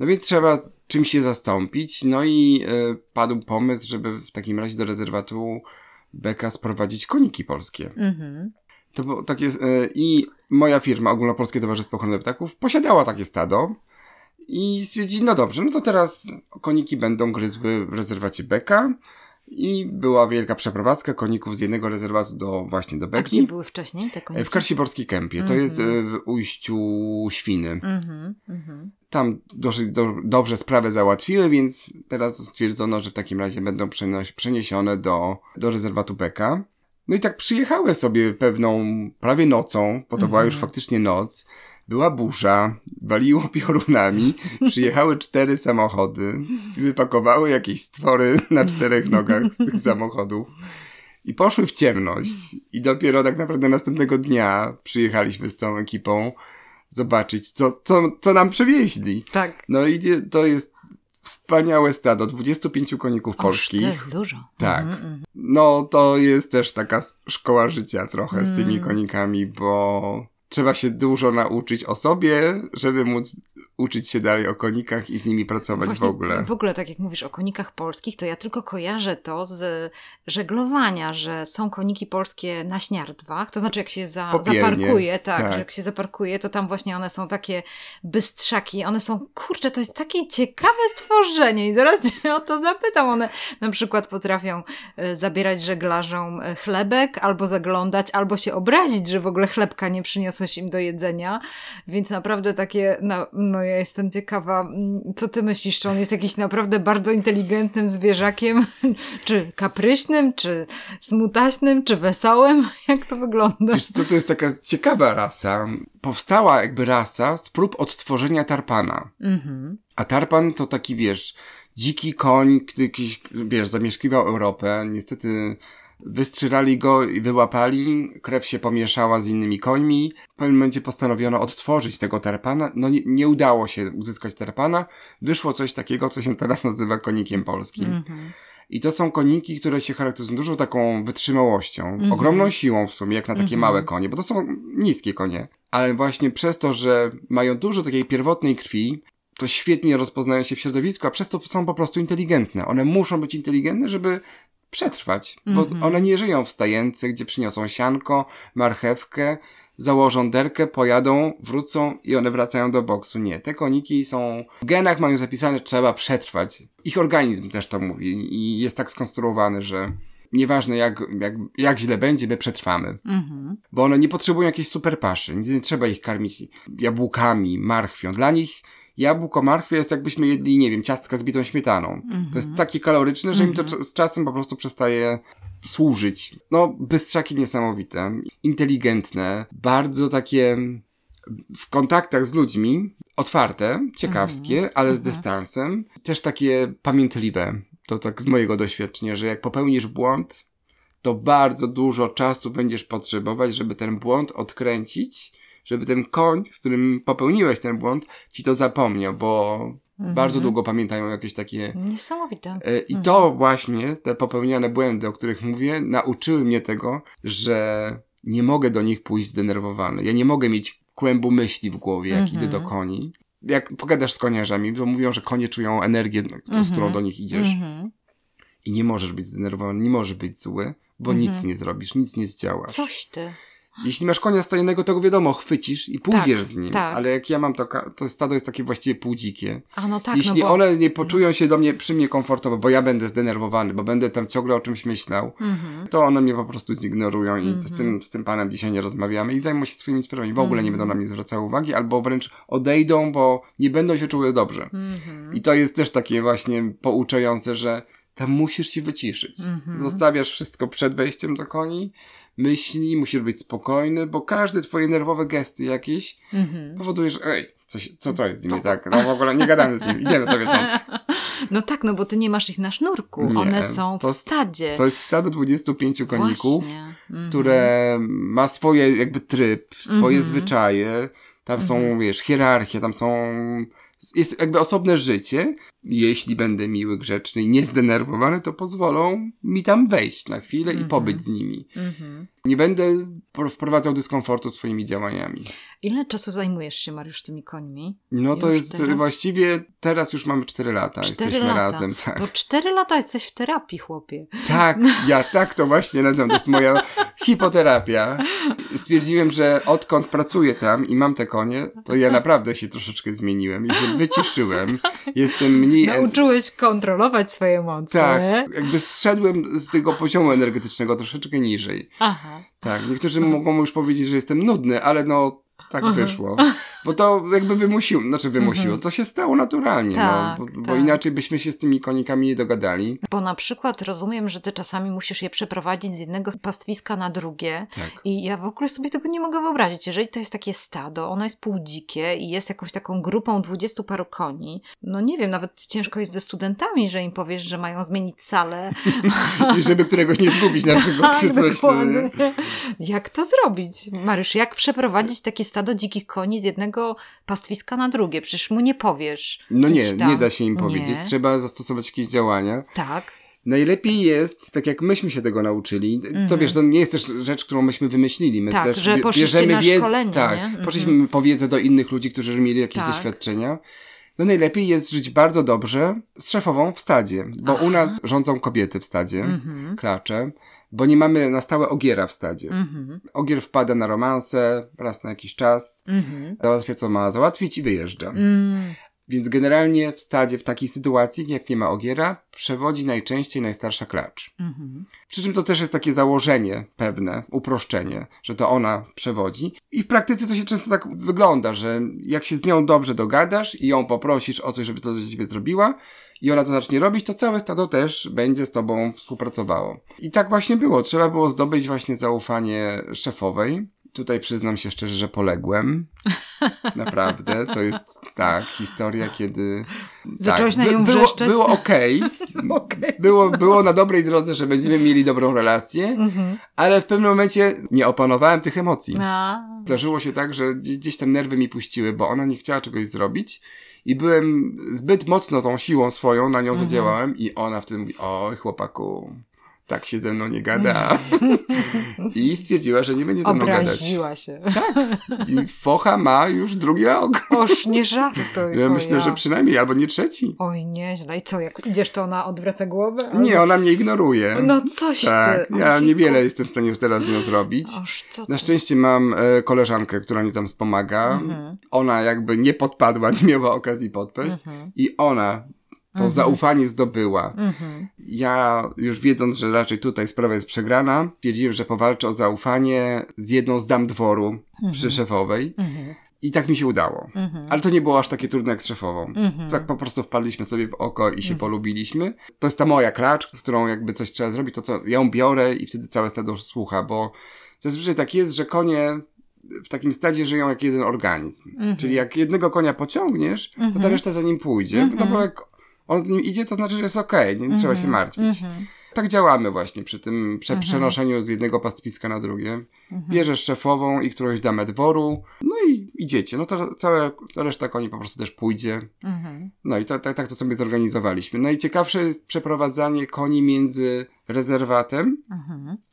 No więc trzeba czymś się zastąpić. No i e, padł pomysł, żeby w takim razie do rezerwatu Beka sprowadzić koniki polskie. Mhm. To było takie, e, I moja firma, Ogólnopolskie Towarzystwo Ochrony Ptaków, posiadała takie stado i stwierdzili, no dobrze, no to teraz koniki będą gryzły w rezerwacie Beka i była wielka przeprowadzka koników z jednego rezerwatu do właśnie do A gdzie Beki. były wcześniej te koniki? W Karsiborskiej Kępie. To jest e, w ujściu Świny. Mhm, mhm. Tam dosyć do, dobrze sprawę załatwiły, więc teraz stwierdzono, że w takim razie będą przeniesione do, do rezerwatu Beka. No i tak przyjechały sobie pewną prawie nocą, bo to była już faktycznie noc, Była burza, waliło piorunami, przyjechały cztery samochody i wypakowały jakieś stwory na czterech nogach z tych samochodów. I poszły w ciemność. I dopiero tak naprawdę następnego dnia przyjechaliśmy z tą ekipą zobaczyć, co, co, co nam przewieźli. Tak. No i to jest wspaniałe stado, 25 koników Oż polskich. Ty, dużo. Tak. Mhm, mhm. No to jest też taka szkoła życia trochę z tymi Mm. konikami, bo trzeba się dużo nauczyć o sobie, żeby móc uczyć się dalej o konikach i z nimi pracować Właśnie w ogóle. W ogóle, tak jak mówisz o konikach polskich, to ja tylko kojarzę to z żeglowania, że są koniki polskie na śniardwach. To znaczy, jak się za, Popielnie, zaparkuje, tak, tak. że jak się zaparkuje, to tam właśnie one są takie bystrzaki. One są, kurczę, to jest takie ciekawe stworzenie i zaraz cię o to zapytam. One na przykład potrafią e, zabierać żeglarzom e, chlebek, albo zaglądać, albo się obrazić, że w ogóle chlebka nie przyniosłeś im do jedzenia. Więc naprawdę takie, no, no ja jestem ciekawa, mm, co ty myślisz, czy on jest jakiś naprawdę bardzo inteligentnym zwierzakiem, czy kapryśnym, czy smutaśnym, czy wesołym? Jak to wygląda? Wiesz co, to jest taka ciekawa rasa. Powstała jakby rasa z prób odtworzenia tarpana. Mhm. A tarpan to taki, wiesz, dziki koń, który jakiś, wiesz, zamieszkiwał Europę. Niestety wystrzelali go i wyłapali, krew się pomieszała z innymi końmi. W pewnym momencie postanowiono odtworzyć tego tarpana. No nie, nie udało się uzyskać tarpana. Wyszło coś takiego, co się teraz nazywa konikiem polskim. Mhm. I to są koniki, które się charakteryzują dużą taką wytrzymałością, Mhm. ogromną siłą w sumie, jak na takie Mhm. małe konie, bo to są niskie konie. Ale właśnie przez to, że mają dużo takiej pierwotnej krwi, to świetnie rozpoznają się w środowisku, a przez to są po prostu inteligentne. One muszą być inteligentne, żeby przetrwać, bo Mhm. one nie żyją w stajence, gdzie przyniosą sianko, marchewkę, założą derkę, pojadą, wrócą i one wracają do boksu. Nie, te koniki są, w genach mają zapisane, trzeba przetrwać. Ich organizm też to mówi i jest tak skonstruowany, że nieważne jak, jak, jak źle będzie, my przetrwamy. Mhm. Bo one nie potrzebują jakiejś super paszy. Nie, nie trzeba ich karmić jabłkami, marchwią. Dla nich jabłko, marchwia jest jakbyśmy jedli, nie wiem, ciastka z bitą śmietaną. Mhm. To jest takie kaloryczne, że im to cz- z czasem po prostu przestaje służyć. No, bystrzaki niesamowite, inteligentne, bardzo takie w kontaktach z ludźmi, otwarte, ciekawskie, ale z dystansem, też takie pamiętliwe. To tak z mojego doświadczenia, że jak popełnisz błąd, to bardzo dużo czasu będziesz potrzebować, żeby ten błąd odkręcić, żeby ten koń, z którym popełniłeś ten błąd, ci to zapomniał, bo bardzo długo pamiętają jakieś takie Niesamowite. E, I to właśnie, te popełniane błędy, o których mówię, nauczyły mnie tego, że nie mogę do nich pójść zdenerwowany. Ja nie mogę mieć kłębu myśli w głowie, jak Mhm. idę do koni. Jak pogadasz z koniarzami, to mówią, że konie czują energię, tą, z którą do nich idziesz. Mhm. I nie możesz być zdenerwowany, nie możesz być zły, bo Mhm. nic nie zrobisz, nic nie zdziałasz. Coś ty. Jeśli masz konia stajennego, to go wiadomo, chwycisz i pójdziesz Tak, z nim. tak. Ale jak ja mam to, to stado jest takie właściwie półdzikie. A no tak, Jeśli no bo... one nie poczują się do mnie przy mnie komfortowo, bo ja będę zdenerwowany, bo będę tam ciągle o czymś myślał, Mhm. to one mnie po prostu zignorują i z, tym, z tym panem dzisiaj nie rozmawiamy i zajmą się swoimi sprawami. W ogóle nie będą na mnie zwracały uwagi, albo wręcz odejdą, bo nie będą się czuły dobrze. Mhm. I to jest też takie właśnie pouczające, że tam musisz się wyciszyć. Mhm. Zostawiasz wszystko przed wejściem do koni, myśli, musisz być spokojny, bo każde twoje nerwowe gesty jakieś Mhm. powoduje, że ej, coś, co to jest z nimi tak? No w ogóle nie gadamy z nim, idziemy sobie stąd. No tak, no bo ty nie masz ich na sznurku. Nie, One są to- w stadzie. To jest stado 25 koników. Mhm. które ma swoje jakby tryb, swoje Mhm. zwyczaje. Tam są, wiesz, hierarchie, tam są... Jest jakby osobne życie. Jeśli będę miły, grzeczny i niezdenerwowany, to pozwolą mi tam wejść na chwilę Mhm. i pobyć z nimi. Mhm. Nie będę pro- wprowadzał dyskomfortu swoimi działaniami. Ile czasu zajmujesz się, Mariusz, tymi końmi? No to Już jest teraz? właściwie, teraz już mamy 4 lata, jesteśmy lata. razem. Tak. To cztery lata jesteś w terapii, chłopie. Tak, ja tak to właśnie nazywam. To jest moja hipoterapia. Stwierdziłem, że odkąd pracuję tam i mam te konie, to ja naprawdę się troszeczkę zmieniłem i się wyciszyłem. Jestem mniej... Nauczyłeś kontrolować swoje emocje. Tak, jakby zszedłem z tego poziomu energetycznego troszeczkę niżej. Aha. Tak, niektórzy mogą już powiedzieć, że jestem nudny, ale no tak wyszło. Bo to jakby wymusiło, znaczy wymusiło, mhm. to się stało naturalnie, no, tak, no, bo, tak. bo, inaczej byśmy się z tymi konikami nie dogadali. Bo na przykład rozumiem, że ty czasami musisz je przeprowadzić z jednego pastwiska na drugie tak. i ja w ogóle sobie tego nie mogę wyobrazić. Jeżeli to jest takie stado, ono jest półdzikie i jest jakąś taką grupą dwudziestu paru koni, no nie wiem, nawet ciężko jest ze studentami, że im powiesz, że mają zmienić salę. I żeby któregoś nie zgubić na przykład, tak, czy coś. To... Jak to zrobić? Mariusz, jak przeprowadzić takie stado dzikich koni z jednego pastwiska na drugie? Przecież mu nie powiesz. No nie, nie da się im powiedzieć. Nie. Trzeba zastosować jakieś działania. Tak. Najlepiej jest, tak jak myśmy się tego nauczyli, mm -hmm. to wiesz, to nie jest też rzecz, którą myśmy wymyślili. My tak, też że bierzemy na wiedzę, szkolenie, tak, poszliśmy mm -hmm. po wiedzę do innych ludzi, którzy mieli jakieś tak. doświadczenia. No najlepiej jest żyć bardzo dobrze z szefową w stadzie, bo Aha. u nas rządzą kobiety w stadzie, mm -hmm. klacze bo nie mamy na stałe ogiera w stadzie. Mm-hmm. Ogier wpada na romanse raz na jakiś czas, mm-hmm. załatwia co ma załatwić i wyjeżdża. Mm. Więc generalnie w stadzie w takiej sytuacji, jak nie ma ogiera, przewodzi najczęściej najstarsza klacz. Mhm. Przy czym to też jest takie założenie pewne, uproszczenie, że to ona przewodzi. I w praktyce to się często tak wygląda, że jak się z nią dobrze dogadasz i ją poprosisz o coś, żeby to dla ciebie zrobiła, i ona to zacznie robić, to całe stado też będzie z tobą współpracowało. I tak właśnie było. Trzeba było zdobyć właśnie zaufanie szefowej. Tutaj przyznam się szczerze, że poległem. Naprawdę. To jest tak, historia, kiedy. Zacząłeś tak, na nią było, było okej. Okay. okay. Było, było na dobrej drodze, że będziemy mieli dobrą relację, mhm. ale w pewnym momencie nie opanowałem tych emocji. A. Zdarzyło się tak, że gdzieś tam nerwy mi puściły, bo ona nie chciała czegoś zrobić i byłem zbyt mocno tą siłą swoją, na nią mhm. zadziałałem i ona wtedy mówi, oj chłopaku, tak się ze mną nie gada. I stwierdziła, że nie będzie ze mną Obraziła gadać. Się. Tak. I focha ma już drugi rok. Oż nie żartuj. Ja myślę, ja. że przynajmniej albo nie trzeci. Oj, nieźle. I co, jak idziesz, to ona odwraca głowę? Albo... Nie, ona mnie ignoruje. No coś tak. ty. Ja niewiele jestem w stanie już teraz z nią zrobić. Oż, co Na szczęście mam e, koleżankę, która mi tam wspomaga. Mhm. Ona jakby nie podpadła, nie miała okazji podpaść. Mhm. I ona to mhm. zaufanie zdobyła. Mhm. Ja już wiedząc, że raczej tutaj sprawa jest przegrana, wiedziałem, że powalczę o zaufanie z jedną z dam dworu mhm. przy szefowej. Mhm. I tak mi się udało. Ale to nie było aż takie trudne jak z szefową. Tak po prostu wpadliśmy sobie w oko i się polubiliśmy. To jest ta moja klacz, z którą jakby coś trzeba zrobić, to co ją biorę i wtedy całe stado słucha, bo zazwyczaj tak jest, że konie w takim stadzie żyją jak jeden organizm. Czyli jak jednego konia pociągniesz, to ta reszta za nim pójdzie. No bo jak on z nim idzie, to znaczy, że jest okej, okay, nie, nie trzeba się mhm. martwić. Mm -hmm. Tak działamy właśnie przy tym prze mhm. przenoszeniu z jednego pastwiska na drugie. Mhm. Bierzesz szefową i którąś damę dworu, no i idziecie. No to całe, cała reszta koni po prostu też pójdzie. No i tak, tak, tak to sobie zorganizowaliśmy. Najciekawsze jest przeprowadzanie koni między rezerwatem,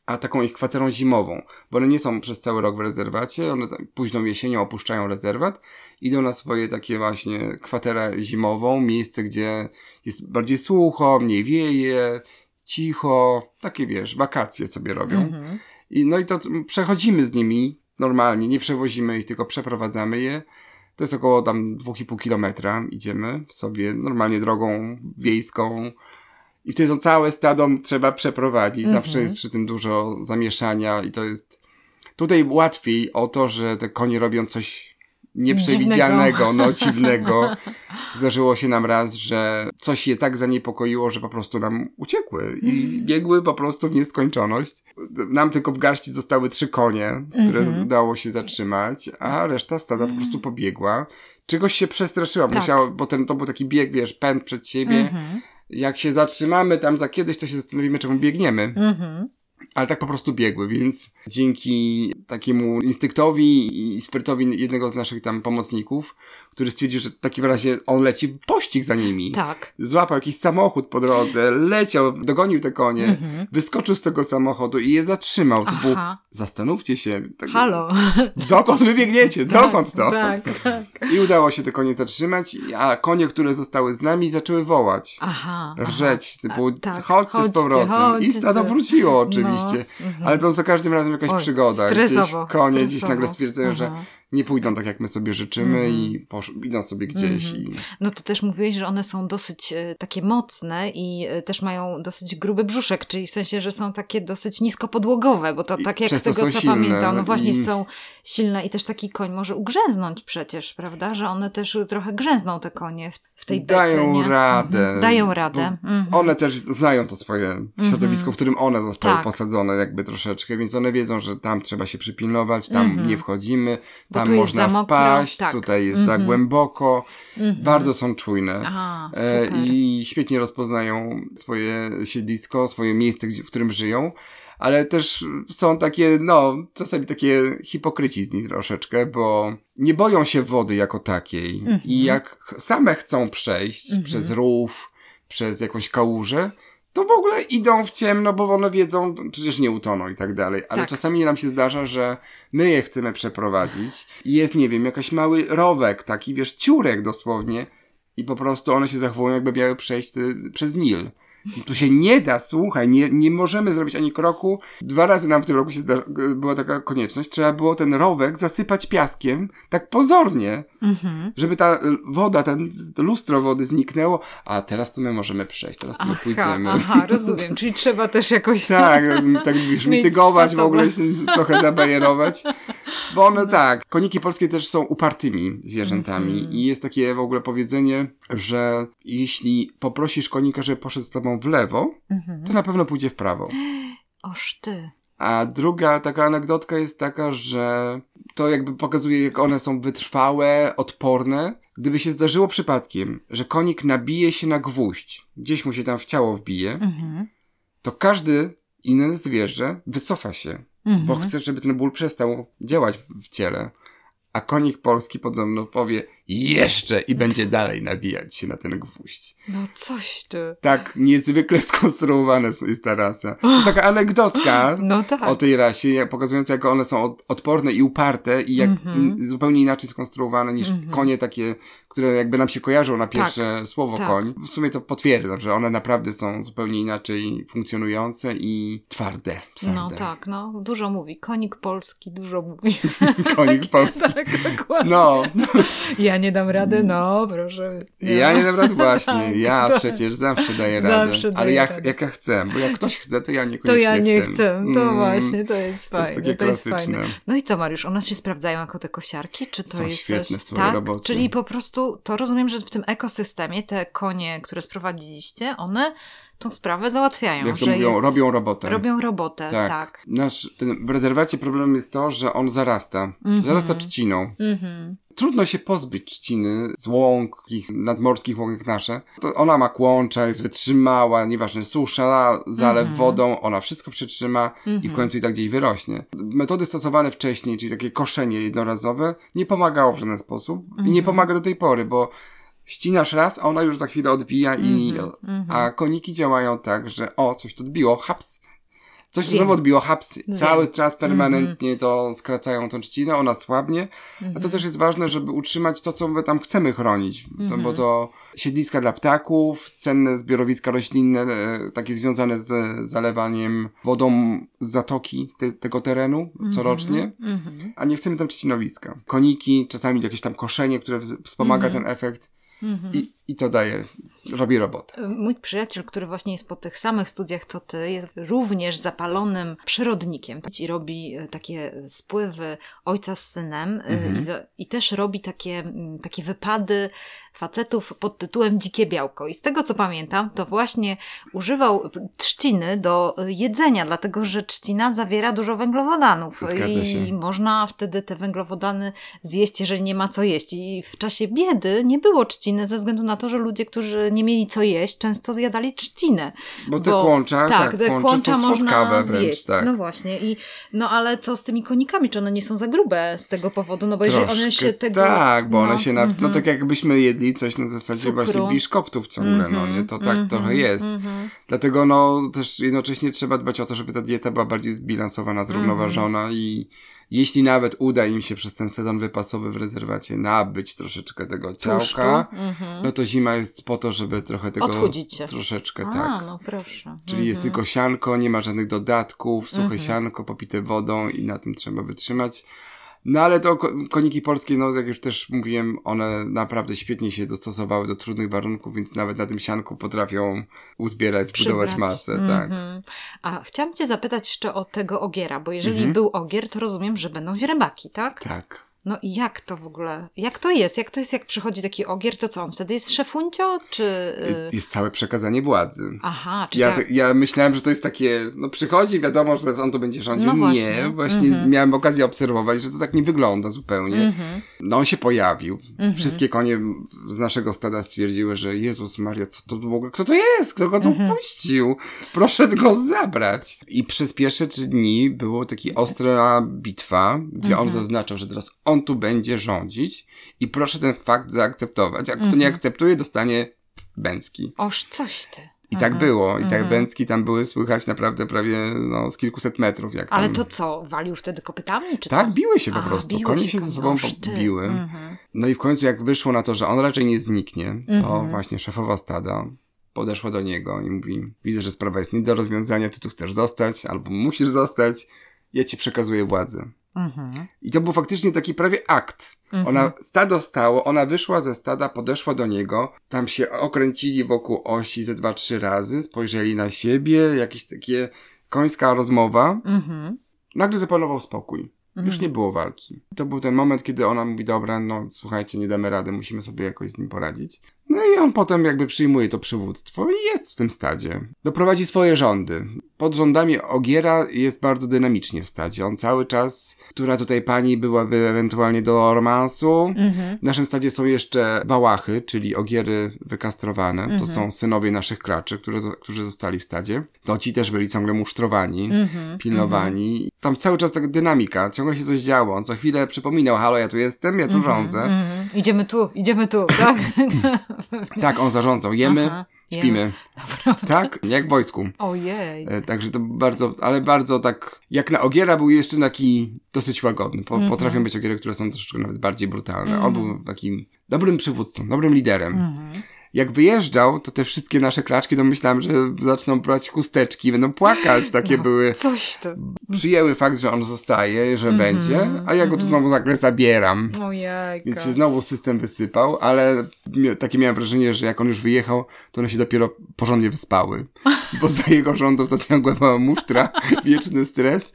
a taką ich kwaterą zimową, bo one nie są przez cały rok w rezerwacie, one późną jesienią opuszczają rezerwat, idą na swoje takie właśnie kwaterę zimową, miejsce, gdzie jest bardziej sucho, mniej wieje, cicho, takie wiesz, wakacje sobie robią. Mhm. I, no i to przechodzimy z nimi normalnie, nie przewozimy ich, tylko przeprowadzamy je. To jest około tam 2,5 kilometra. Idziemy sobie normalnie drogą wiejską. I wtedy to całe stado trzeba przeprowadzić. Mhm. Zawsze jest przy tym dużo zamieszania i to jest tutaj łatwiej o to, że te konie robią coś nieprzewidzianego, dziwnego. no dziwnego. Zdarzyło się nam raz, że coś je tak zaniepokoiło, że po prostu nam uciekły i mhm. biegły po prostu w nieskończoność. Nam tylko w garści zostały trzy konie, które mm -hmm. udało się zatrzymać, a reszta stada po prostu pobiegła. Czegoś się przestraszyła, tak. musiała, bo ten, to był taki bieg, wiesz, pęd przed siebie. Mm -hmm. Jak się zatrzymamy tam za kiedyś, to się zastanowimy, czemu biegniemy. Mm -hmm ale tak po prostu biegły, więc dzięki takiemu instynktowi i sprytowi jednego z naszych tam pomocników, który stwierdził, że w takim razie on leci pościg za nimi. Tak. Złapał jakiś samochód po drodze, leciał, dogonił te konie, mhm. wyskoczył z tego samochodu i je zatrzymał. Było, zastanówcie się. Tak, Halo. Dokąd wy biegniecie? Tak, Dokąd to? Tak, tak. I udało się te konie zatrzymać, a konie, które zostały z nami, zaczęły wołać. Aha. Rżeć, typu, tak, chodźcie, chodźcie, z powrotem. Chodźcie. I stado wróciło oczywiście. No, mhm. Ale to za każdym razem jakaś Oj, przygoda. Gdzieś konie stresowo. gdzieś nagle stwierdzają, że nie pójdą tak, jak my sobie życzymy mm. i posz- idą sobie gdzieś. Mm. I... No to też mówiłeś, że one są dosyć e, takie mocne i e, też mają dosyć gruby brzuszek, czyli w sensie, że są takie dosyć niskopodłogowe, bo to I tak jak z tego, co silne. pamiętam, no właśnie i... są silne i też taki koń może ugrzęznąć przecież, prawda? Że one też trochę grzęzną te konie w, tej bece, Dają nie? radę. Mhm. Dają radę. Mhm. One też znają to swoje środowisko, mhm. w którym one zostały tak. posadzone jakby troszeczkę, więc one wiedzą, że tam trzeba się przypilnować, tam mhm. nie wchodzimy, tam można wpaść, tak. tutaj jest za mhm. głęboko. Mhm. Bardzo są czujne. Aha, e, I świetnie rozpoznają swoje siedlisko, swoje miejsce, w którym żyją ale też są takie, no, czasami takie hipokryci z nich troszeczkę, bo nie boją się wody jako takiej mm -hmm. i jak same chcą przejść mm -hmm. przez rów, przez jakąś kałużę, to w ogóle idą w ciemno, bo one wiedzą, przecież nie utoną i tak dalej. Ale tak. czasami nam się zdarza, że my je chcemy przeprowadzić i jest, nie wiem, jakiś mały rowek, taki, wiesz, ciurek dosłownie i po prostu one się zachowują, jakby miały przejść y, przez Nil. Tu się nie da, słuchaj, nie, nie możemy zrobić ani kroku. Dwa razy nam w tym roku się była taka konieczność. Trzeba było ten rowek zasypać piaskiem, tak pozornie, mhm. żeby ta woda, ten lustro wody zniknęło, a teraz to my możemy przejść, teraz to my pójdziemy. Aha, rozumiem, czyli trzeba też jakoś... tak, tak już mitygować, w ogóle się trochę zabajerować. Bo one no. tak, koniki polskie też są upartymi zwierzętami mhm. i jest takie w ogóle powiedzenie, że jeśli poprosisz konika, żeby poszedł z tobą w lewo, mhm. to na pewno pójdzie w prawo. Oż ty. A druga taka anegdotka jest taka, że to jakby pokazuje, jak one są wytrwałe, odporne. Gdyby się zdarzyło przypadkiem, że konik nabije się na gwóźdź, gdzieś mu się tam w ciało wbije, mhm. to każdy inne zwierzę wycofa się, mhm. bo chce, żeby ten ból przestał działać w ciele. A konik polski podobno powie jeszcze i będzie dalej nabijać się na ten gwóźdź. No coś ty. Tak niezwykle skonstruowana jest ta rasa. To taka anegdotka no tak. o tej rasie, pokazująca jak one są odporne i uparte i jak mm -hmm. zupełnie inaczej skonstruowane niż mm -hmm. konie takie które jakby nam się kojarzą na pierwsze tak, słowo tak. koń, w sumie to potwierdzam, że one naprawdę są zupełnie inaczej funkcjonujące i twarde. twarde. No tak, no dużo mówi. Konik polski dużo mówi. Konik tak, polski. Tak, no. Ja nie dam rady, no proszę. Nie. Ja nie dam rady właśnie. Ja tak. przecież zawsze daję radę. Zawsze ale jak, radę. jak ja chcę, bo jak ktoś chce, to ja niekoniecznie To ja nie chcę. chcę. To mm. właśnie, to jest fajne. To jest takie klasyczne. Jest no i co Mariusz, one się sprawdzają jako te kosiarki? Czy to są jest świetne coś... w swojej tak? robocie. Czyli po prostu to rozumiem, że w tym ekosystemie te konie, które sprowadziliście, one tą sprawę załatwiają. Jak to mówią, jest... robią robotę. Robią robotę, tak. tak. Nasz, w rezerwacie problem jest to, że on zarasta. Mm -hmm. Zarasta trzciną. Mm -hmm. Trudno się pozbyć trzciny z łąk, takich nadmorskich łąk jak nasze. To ona ma kłącza, jest wytrzymała, nieważne, susza, zalew mm wodą, ona wszystko przytrzyma i w mhm. końcu i tak gdzieś wyrośnie. Metody stosowane wcześniej, czyli takie koszenie jednorazowe, nie pomagało w żaden sposób i nie mhm. pomaga do tej pory, bo ścinasz raz, a ona już za chwilę odbija i, -hmm, a koniki działają tak, że o, coś tu odbiło, haps, coś tu znowu odbiło, haps, Wiem. cały czas permanentnie mm -hmm. to skracają tą trzcinę, ona słabnie, mm -hmm. a to mhm. też jest ważne, żeby utrzymać to, co my tam chcemy chronić, no, bo mhm. to siedliska dla ptaków, cenne zbiorowiska roślinne, e, takie związane z zalewaniem wodą z zatoki te, tego terenu corocznie, mm -hmm. a nie chcemy tam trzcinowiska. Koniki, czasami jakieś tam koszenie, które wspomaga ten efekt, Mhm. I, I to daje, robi robotę. Mój przyjaciel, który właśnie jest po tych samych studiach co ty, jest również zapalonym przyrodnikiem i robi e, takie spływy ojca z synem e, mhm. i, i, też robi takie, takie wypady facetów pod tytułem Dzikie Białko. I z tego co pamiętam, to właśnie używał trzciny do jedzenia, dlatego że trzcina zawiera dużo węglowodanów. I można wtedy te węglowodany zjeść, jeżeli nie ma co jeść. I w czasie biedy nie było trzciny ze względu na to, że ludzie, którzy nie mieli co jeść, często zjadali trzcinę. Bo te bo, kłącza, tak, tak kłącza można wręcz, zjeść. Tak. No właśnie. I, no ale co z tymi konikami? Czy one nie są za grube z tego powodu? No bo jeżeli one się tego... Tak, bo no, one się, na, no mhm. tak jakbyśmy jedli coś na zasadzie Cukru. właśnie biszkoptów ciągle, mm -hmm, no nie? To tak mm -hmm, trochę jest. Mm -hmm. Dlatego no też jednocześnie trzeba dbać o to, żeby ta dieta była bardziej zbilansowana, zrównoważona i jeśli nawet uda im się przez ten sezon wypasowy w rezerwacie nabyć troszeczkę tego ciałka, mhm. no to zima jest po to, żeby trochę tego Odchudzić się. troszeczkę, A, tak. no proszę. Czyli jest mhm. tylko sianko, nie ma żadnych dodatków, suche sianko popite wodą i na tym trzeba wytrzymać. No ale to koniki polskie, no jak już też mówiłem, one naprawdę świetnie się dostosowały do trudnych warunków, więc nawet na tym sianku potrafią uzbierać, zbudować masę, mm -hmm. tak. Mhm. A chciałam cię zapytać jeszcze o tego ogiera, bo jeżeli mm -hmm. był ogier, to rozumiem, że będą źrebaki, tak? Tak. No i jak to w ogóle, jak to jest? Jak to jest, jak przychodzi taki ogier, to co on wtedy jest szefuncio, czy... Y, jest całe przekazanie władzy. Aha, czy ja, tak... ja myślałem, że to jest takie, no przychodzi, wiadomo, że on tu będzie rządził. No właśnie. Nie, właśnie mm -hmm. miałem okazję obserwować, że to tak nie wygląda zupełnie. Mm -hmm. No on się pojawił. Mm -hmm. Wszystkie konie z naszego stada stwierdziły, że Jezus Maria, co to w ogóle, kto to jest? Kto go tu mhm. wpuścił? Proszę go zabrać. I przez pierwsze trzy dni było taki ostra bitwa, gdzie on mhm. zaznaczał, że teraz on on tu będzie rządzić i proszę ten fakt zaakceptować. Jak mm -hmm. to nie mhm. akceptuje, dostanie Bęcki. Oż coś ty. I tak było. I tak mhm. Bęcki tam były słychać naprawdę prawie no, z kilkuset metrów. Jak Ale tam... to co, walił wtedy kopytami? Czy tak, co? biły się po A, prostu. Konie się, się ze sobą biły. Mhm. No i w końcu jak wyszło na to, że on raczej nie zniknie, to właśnie szefowa stada podeszła do niego i mówi, widzę, że sprawa jest nie do rozwiązania, ty tu chcesz zostać, albo musisz zostać, ja ci przekazuję władzę. Mhm. I to był faktycznie taki prawie akt. Mhm. Ona, stado stało, ona wyszła ze stada, podeszła do niego, tam się okręcili wokół osi ze dwa, trzy razy, spojrzeli na siebie, jakieś takie końska rozmowa. Mhm. Nagle zapanował spokój. Już mhm. nie było walki. To był ten moment, kiedy ona mówi, dobra, no słuchajcie, nie damy rady, musimy sobie jakoś z nim poradzić. No i on potem jakby przyjmuje to przywództwo i jest w tym stadzie. Doprowadzi swoje rządy. Pod rządami Ogiera jest bardzo dynamicznie w stadzie. On cały czas, która tutaj pani byłaby ewentualnie do romansu. Mhm. W naszym stadzie są jeszcze Wałachy, czyli Ogiery wykastrowane. Mhm. To są synowie naszych klaczy, które, którzy zostali w stadzie. To ci też byli ciągle musztrowani, mhm. pilnowani. Tam cały czas taka dynamika, ciągle się coś działo. On co chwilę przypominał, halo, ja tu jestem, ja tu mhm. rządzę. Mhm. Idziemy tu, idziemy tu, tak? tak, on zarządzał. Jemy, Aha, śpimy. Naprawdę? Tak, jak w wojsku. Ojej. E, także to bardzo, ale bardzo tak, jak na Ogiera był jeszcze taki dosyć łagodny. Po, mm -hmm. Potrafią być Ogiery, które są troszeczkę nawet bardziej brutalne. Mm -hmm. On był takim dobrym przywódcą, dobrym liderem. Mm -hmm jak wyjeżdżał, to te wszystkie nasze klaczki, to myślałem, że zaczną brać chusteczki, będą płakać, takie no, były. Coś to. Przyjęły fakt, że on zostaje, że mm -hmm, będzie, a ja go tu mhm. znowu nagle zabieram. Ojejka. Więc się znowu system wysypał, ale takie miałem wrażenie, że jak on już wyjechał, to one się dopiero porządnie wyspały. Bo za jego rządów to ciągła mała musztra, wieczny stres,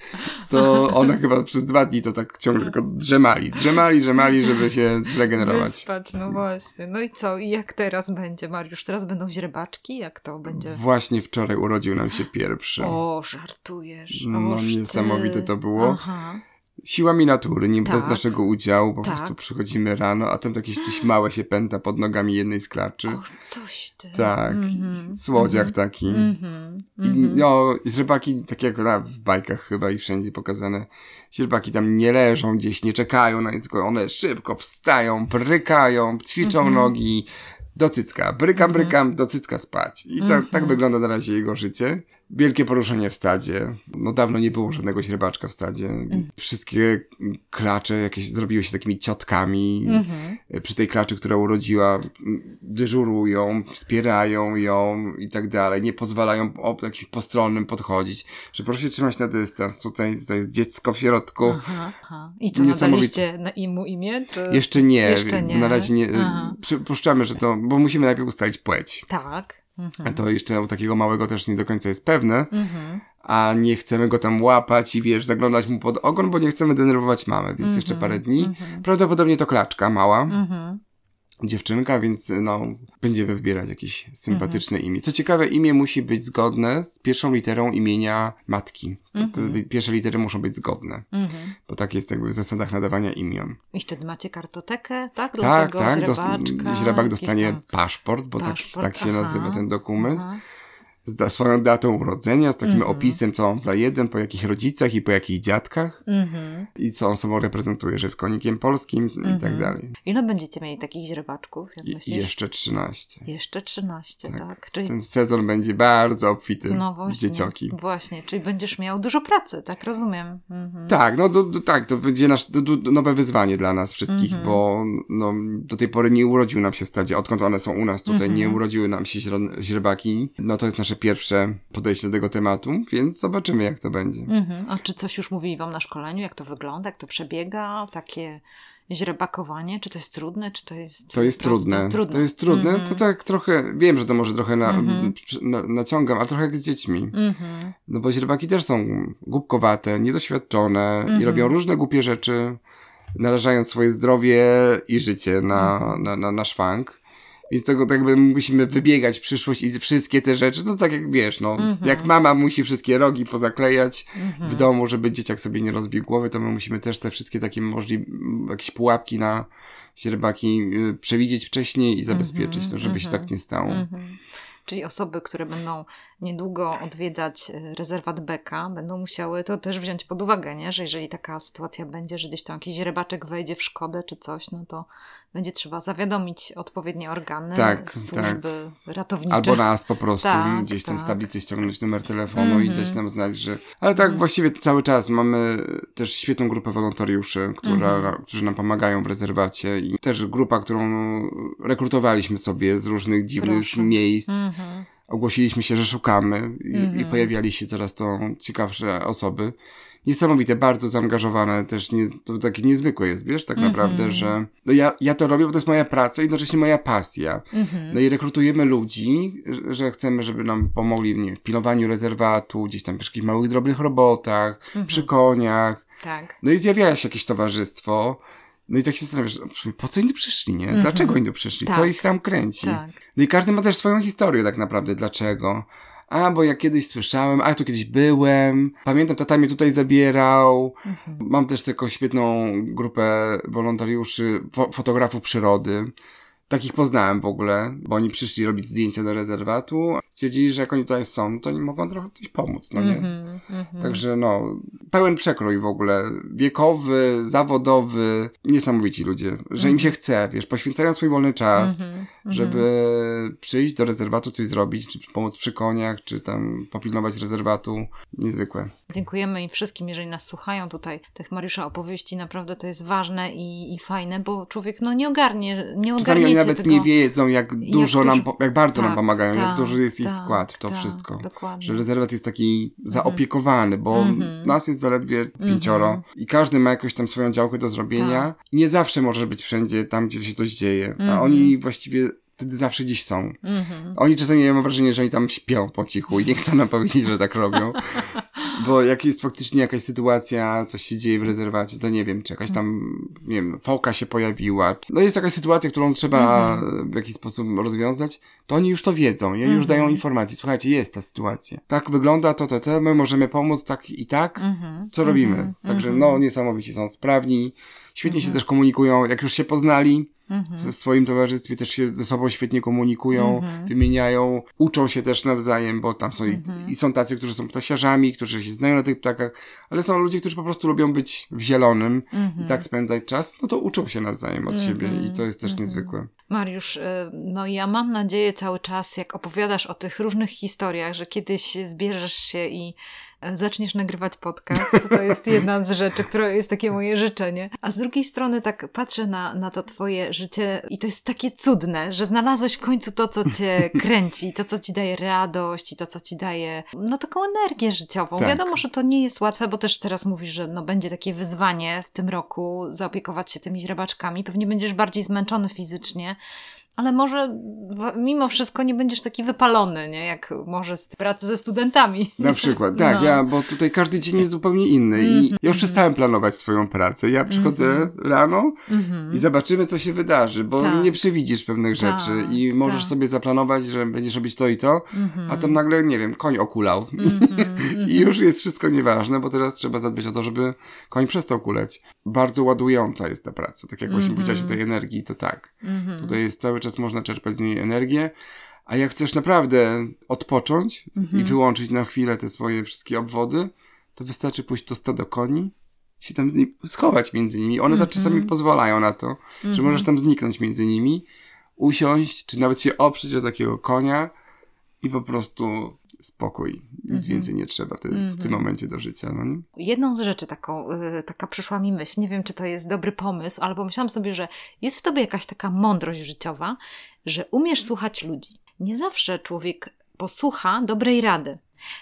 to one chyba przez dwa dni to tak ciągle tylko drzemali. Drzemali, drzemali, żeby się zregenerować. Wyspać, no właśnie. No i co? I jak teraz będzie? Będzie, Mariusz? Teraz będą źrebaczki? Jak to będzie? Właśnie wczoraj urodził nam się pierwszy. O, żartujesz. No, niesamowite ty. to było. Aha. Siłami natury, nie tak. bez naszego udziału, po tak. prostu przychodzimy rano, a tam jakieś coś małe się pęta pod nogami jednej z klaczy. O, coś ty. Tak, mm -hmm. słodziak mm -hmm. taki. Mm -hmm. I, no, źrebaki, tak jak na, w bajkach chyba i wszędzie pokazane, źrebaki tam nie leżą gdzieś, nie czekają na nie, tylko one szybko wstają, brykają, ćwiczą mhm. nogi, do cycka. Brykam, mhm. brykam, do cycka spać. I tak, tak mhm. wygląda na razie jego życie. Wielkie poruszenie w stadzie. No dawno nie było żadnego źrebaczka w stadzie. Mm. Wszystkie klacze jakieś zrobiły się takimi ciotkami. Mm-hmm. Przy tej klaczy, która urodziła, dyżurują, wspierają ją i tak dalej. Nie pozwalają o jakimś postronnym podchodzić. Że proszę się trzymać na dystans. Tutaj, tutaj jest dziecko w środku. Aha, aha. I co, nadaliście na imu imię? Czy... Jeszcze nie. Jeszcze nie. Na razie nie. Aha. Przypuszczamy, że to, bo musimy najpierw ustalić płeć. Tak. Mhm. To jeszcze u takiego małego też nie do końca jest pewne. Mhm. A nie chcemy go tam łapać i wiesz, zaglądać mu pod ogon, bo nie chcemy denerwować mamy, więc mhm. jeszcze parę dni. Mhm. Prawdopodobnie to klaczka mała. Mhm dziewczynka, więc no, będziemy wybierać jakieś sympatyczne mhm. imię. Co ciekawe, imię musi być zgodne z pierwszą literą imienia matki. Mhm. Pierwsze litery muszą być zgodne, mhm. bo tak jest jakby w zasadach nadawania imion. I wtedy macie kartotekę, tak? Dla tak, tak. Dos- źrebak dostanie tam... paszport, bo tak- paszport, tak, tak się nazywa ten dokument. Aha z swoją datą urodzenia, z takim mm -hmm. opisem, co on za jeden, po jakich rodzicach i po jakich dziadkach mm -hmm. i co on sobą reprezentuje, że jest konikiem polskim mm -hmm. i tak mhm. dalej. Ile będziecie mieli takich źrebaczków, jak myślisz? Jeszcze 13. Jeszcze 13, tak. tak. Czyli... Ten sezon będzie bardzo obfity no właśnie, dziecioki. Właśnie, czyli będziesz miał dużo pracy, tak rozumiem. Mhm. Tak, no do, do, tak, to będzie nasz do, do, nowe wyzwanie dla nas wszystkich, mhm. bo no, do tej pory nie urodził nam się w stadzie, odkąd one są u nas tutaj, nie urodziły nam się źrebaki, no to jest nasze nasze pierwsze podejście do tego tematu, więc zobaczymy, jak to będzie. Mhm. A czy coś już mówili Wam na szkoleniu, jak to wygląda, jak to przebiega, takie źrebakowanie? Czy to jest trudne, czy to jest To jest trudne. trudne. To jest trudne. Mm -hmm. To tak trochę, wiem, że to może trochę na, mm -hmm. na, naciągam, ale trochę jak z dziećmi. Mm -hmm. No bo źrebaki też są głupkowate, niedoświadczone i mhm. robią różne głupie rzeczy, narażając swoje zdrowie i życie na, mhm. na, na, na szwank. Więc tego tak jakby musimy wybiegać w przyszłość i wszystkie te rzeczy, no tak jak wiesz, no, mm -hmm. jak mama musi wszystkie rogi pozaklejać mm -hmm. w domu, żeby dzieciak sobie nie rozbił głowy, to my musimy też te wszystkie takie możliwe, jakieś pułapki na źrebaki y, przewidzieć wcześniej i zabezpieczyć, mm -hmm. no, żeby się tak nie stało. Mhm. Czyli osoby, które będą niedługo odwiedzać y, rezerwat Beka, będą musiały to też wziąć pod uwagę, nie? że jeżeli taka sytuacja będzie, że gdzieś tam jakiś rybaczek wejdzie w szkodę czy coś, no to będzie trzeba zawiadomić odpowiednie organy, tak, służby tak. ratownicze. Albo nas po prostu tak, gdzieś tam tak. z tablicy ściągnąć numer telefonu mm -hmm. i dać mhm. nam znać, że... Ale tak mm -hmm. właściwie cały czas mamy też świetną grupę wolontariuszy, która, mm -hmm. którzy nam pomagają w rezerwacie i też grupa, którą rekrutowaliśmy sobie z różnych dziwnych Proszę. miejsc mhm. ogłosiliśmy się, że szukamy i, i, mhm. pojawiali się coraz to ciekawsze osoby niesamowite, bardzo zaangażowane, też nie, to takie niezwykłe jest, wiesz, tak mm -hmm. naprawdę, że no ja, ja to robię, bo to jest moja praca i jednocześnie moja pasja. Mm -hmm. No i rekrutujemy ludzi, że chcemy, żeby nam pomogli nie, w pilnowaniu rezerwatu, gdzieś tam przy jakichś małych, drobnych robotach, mm -hmm. przy koniach. Tak. No i zjawia się jakieś towarzystwo, no i tak się zastanawiasz, po co oni przyszli, nie? Dlaczego oni tu przyszli? Tak. Co ich tam kręci? Tak. No i każdy ma też swoją historię tak naprawdę, dlaczego a bo ja kiedyś słyszałem, a ja tu kiedyś byłem, pamiętam, tata mnie tutaj zabierał. Mhm. Mam też taką świetną grupę wolontariuszy, fo fotografów przyrody. Takich poznałem w ogóle, bo oni przyszli robić zdjęcia do rezerwatu. Stwierdzili, że jak oni tutaj są, to oni mogą trochę coś pomóc, no nie? Mm -hmm, Także no, pełen przekrój w ogóle. Wiekowy, zawodowy. Niesamowici ludzie, że im mhm. się chce, wiesz, poświęcają swój wolny czas, mm -hmm, żeby przyjść do rezerwatu, coś zrobić, czy pomóc przy koniach, czy tam popilnować rezerwatu. Niezwykłe. Dziękujemy im wszystkim, jeżeli nas słuchają tutaj, tych Mariusza opowieści. Naprawdę to jest ważne i, i fajne, bo człowiek no nie ogarnie, nie ogarnie nawet tego, nie wiedzą, jak dużo jak nam, jak bardzo tak, nam pomagają, tak, jak duży jest ich tak, wkład w to tak, wszystko. Dokładnie. Że rezerwat jest taki mhm. zaopiekowany, bo mhm. nas jest zaledwie pięcioro mhm. i każdy ma jakąś tam swoją działkę do zrobienia. Tak. Nie zawsze możesz być wszędzie tam, gdzie się coś dzieje. A oni właściwie wtedy zawsze gdzieś są. Oni czasami, ja mam wrażenie, że oni tam śpią po cichu i nie chcą nam powiedzieć, że tak robią. Bo jak jest faktycznie jakaś sytuacja, coś się dzieje w rezerwacie, to nie wiem, czy jakaś tam, nie wiem, foka się pojawiła. No jest jakaś sytuacja, którą trzeba mhm. w jakiś sposób rozwiązać, to oni już to wiedzą i oni już dają mhm. informacje. Słuchajcie, jest ta sytuacja. Tak wygląda to, to, to, my możemy pomóc tak i tak. Mhm. Co robimy? Także no, niesamowicie są sprawni, świetnie się też komunikują, jak już się poznali, Mhm. W swoim towarzystwie też się ze sobą świetnie komunikują, mhm. wymieniają, uczą się też nawzajem, bo tam są mhm. i, i, są tacy, którzy są ptasiarzami, którzy się znają na tych ptakach, ale są ludzie, którzy po prostu lubią być w zielonym i mhm. tak spędzać czas, no to uczą się nawzajem od siebie i to jest też mhm. niezwykłe. Mariusz, y, no ja mam nadzieję cały czas, jak opowiadasz o tych różnych historiach, że kiedyś zbierzesz się i zaczniesz nagrywać podcast. To jest jedna z rzeczy, która jest takie moje życzenie. A z drugiej strony tak patrzę na, na to twoje życie i to jest takie cudne, że znalazłeś w końcu to, co cię kręci, to, co ci daje radość i to, co ci daje, no taką energię życiową. Tak. Wiadomo, że to nie jest łatwe, bo też teraz mówisz, że no będzie takie wyzwanie w tym roku zaopiekować się tymi źrebaczkami. Pewnie będziesz bardziej zmęczony fizycznie, ale może mimo wszystko nie będziesz taki wypalony, nie? Jak może z pracy ze studentami. Na przykład, tak, no. ja, bo tutaj każdy dzień jest zupełnie inny i mm -hmm. ja już przestałem planować swoją pracę. Ja przychodzę mm -hmm. rano mm -hmm. i zobaczymy, co się wydarzy, bo tak. nie przewidzisz pewnych tak. rzeczy i możesz tak. sobie zaplanować, że będziesz robić to i to, a tam nagle, nie wiem, koń okulał. I już jest wszystko nieważne, bo teraz trzeba zadbać o to, żeby koń przestał kuleć. Bardzo ładująca jest ta praca, tak jak właśnie powiedziałaś o tej energii, to tak. Tutaj jest cały czas można czerpać z niej energię, a jak chcesz naprawdę odpocząć mhm. i wyłączyć na chwilę te swoje wszystkie obwody, to wystarczy pójść do stada koni, się tam nim, schować między nimi. One mhm. czasami pozwalają na to, mhm. że możesz tam zniknąć między nimi, usiąść, czy nawet się oprzeć do takiego konia i po prostu spokój. Nic mm -hmm. więcej nie trzeba ty, mm -hmm. w tym mhm. momencie do życia. No nie? Jedną z rzeczy taką, y, taka przyszła mi myśl, nie wiem czy to jest dobry pomysł, ale pomyślałam sobie, że jest w tobie jakaś taka mądrość życiowa, że umiesz słuchać ludzi. Nie zawsze człowiek posłucha dobrej rady.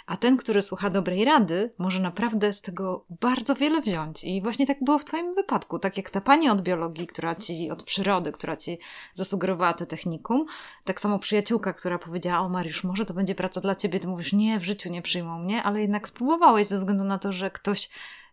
A ten, który słucha dobrej rady, może naprawdę z tego bardzo wiele wziąć. I właśnie tak było w Twoim wypadku. Tak jak ta pani od biologii, która ci, od przyrody, która ci zasugerowała te technikum, tak samo przyjaciółka, która powiedziała: O, Mariusz, może to będzie praca dla ciebie. Ty mówisz: Nie, w życiu nie przyjmą mnie, ale jednak spróbowałeś ze względu na to, że ktoś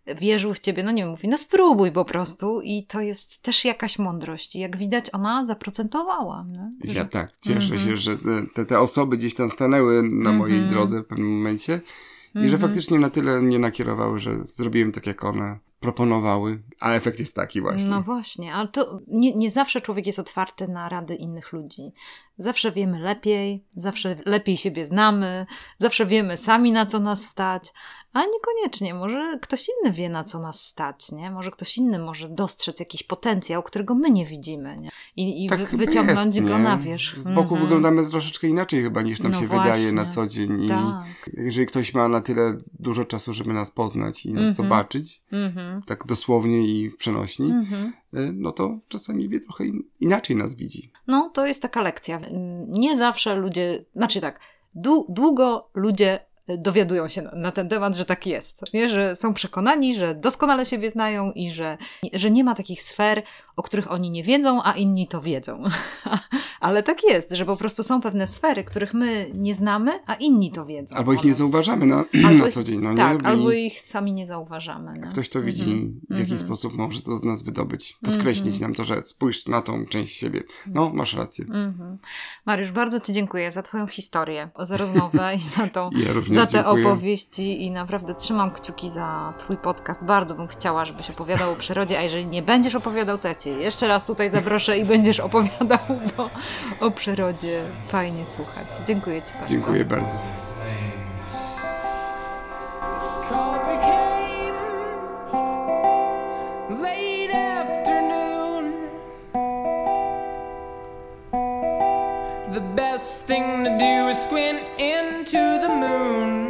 wierzył w ciebie, no nie wiem, mówi, no spróbuj po prostu i to jest też jakaś mądrość. I jak widać, ona zaprocentowała. No? Ja tak, cieszę mm -hmm. się, że te, te osoby gdzieś tam stanęły na mm -hmm. mojej drodze w pewnym momencie i mm -hmm. że mhm. faktycznie na tyle mnie nakierowały, że zrobiłem tak, jak one proponowały, a efekt jest taki właśnie. No właśnie, ale to nie, nie zawsze człowiek jest otwarty na rady innych ludzi. Zawsze wiemy lepiej, zawsze lepiej siebie znamy, zawsze wiemy sami na co nas stać, a niekoniecznie, może ktoś inny wie, na co nas stać, nie? Może ktoś inny może dostrzec jakiś potencjał, którego my nie widzimy, nie? I, i tak wy, wyciągnąć jest, go na wierzch. Z boku mm -hmm. wyglądamy troszeczkę inaczej chyba niż nam no się właśnie. wydaje na co dzień. Tak. jeżeli ktoś ma na tyle dużo czasu, żeby nas poznać i nas mm -hmm. zobaczyć, mm -hmm. tak dosłownie i w przenośni, mhm. y, no to czasami wie trochę in, inaczej nas widzi. No, to jest taka lekcja. Nie zawsze ludzie, znaczy tak, długo ludzie dowiadują się na ten temat, że tak jest. Nie? Że są przekonani, że doskonale siebie znają i że, że nie ma takich sfer, o których oni nie wiedzą, a inni to wiedzą. Ale tak jest, że po prostu są pewne sfery, których my nie znamy, a inni to wiedzą. Albo ich nie zauważamy na, na co dzień. No tak, nie? albo ich sami nie zauważamy. No. Ktoś to widzi, mm -hmm. w jaki mm -hmm. sposób może to z nas wydobyć, podkreślić mm -hmm. nam to, że spójrz na tą część siebie. No, masz rację. Mhm. Mariusz, bardzo Ci dziękuję za Twoją historię, za rozmowę i za, tą, ja za te dziękuję. opowieści i naprawdę trzymam kciuki za Twój podcast. Bardzo bym chciała, żebyś opowiadał o przyrodzie, a jeżeli nie będziesz opowiadał, to ja Cię jeszcze raz tutaj zaproszę i będziesz opowiadał, bo o przyrodzie fajnie słuchać. Dziękuję Ci bardzo. Dziękuję bardzo. Best thing to do is squint into the moon.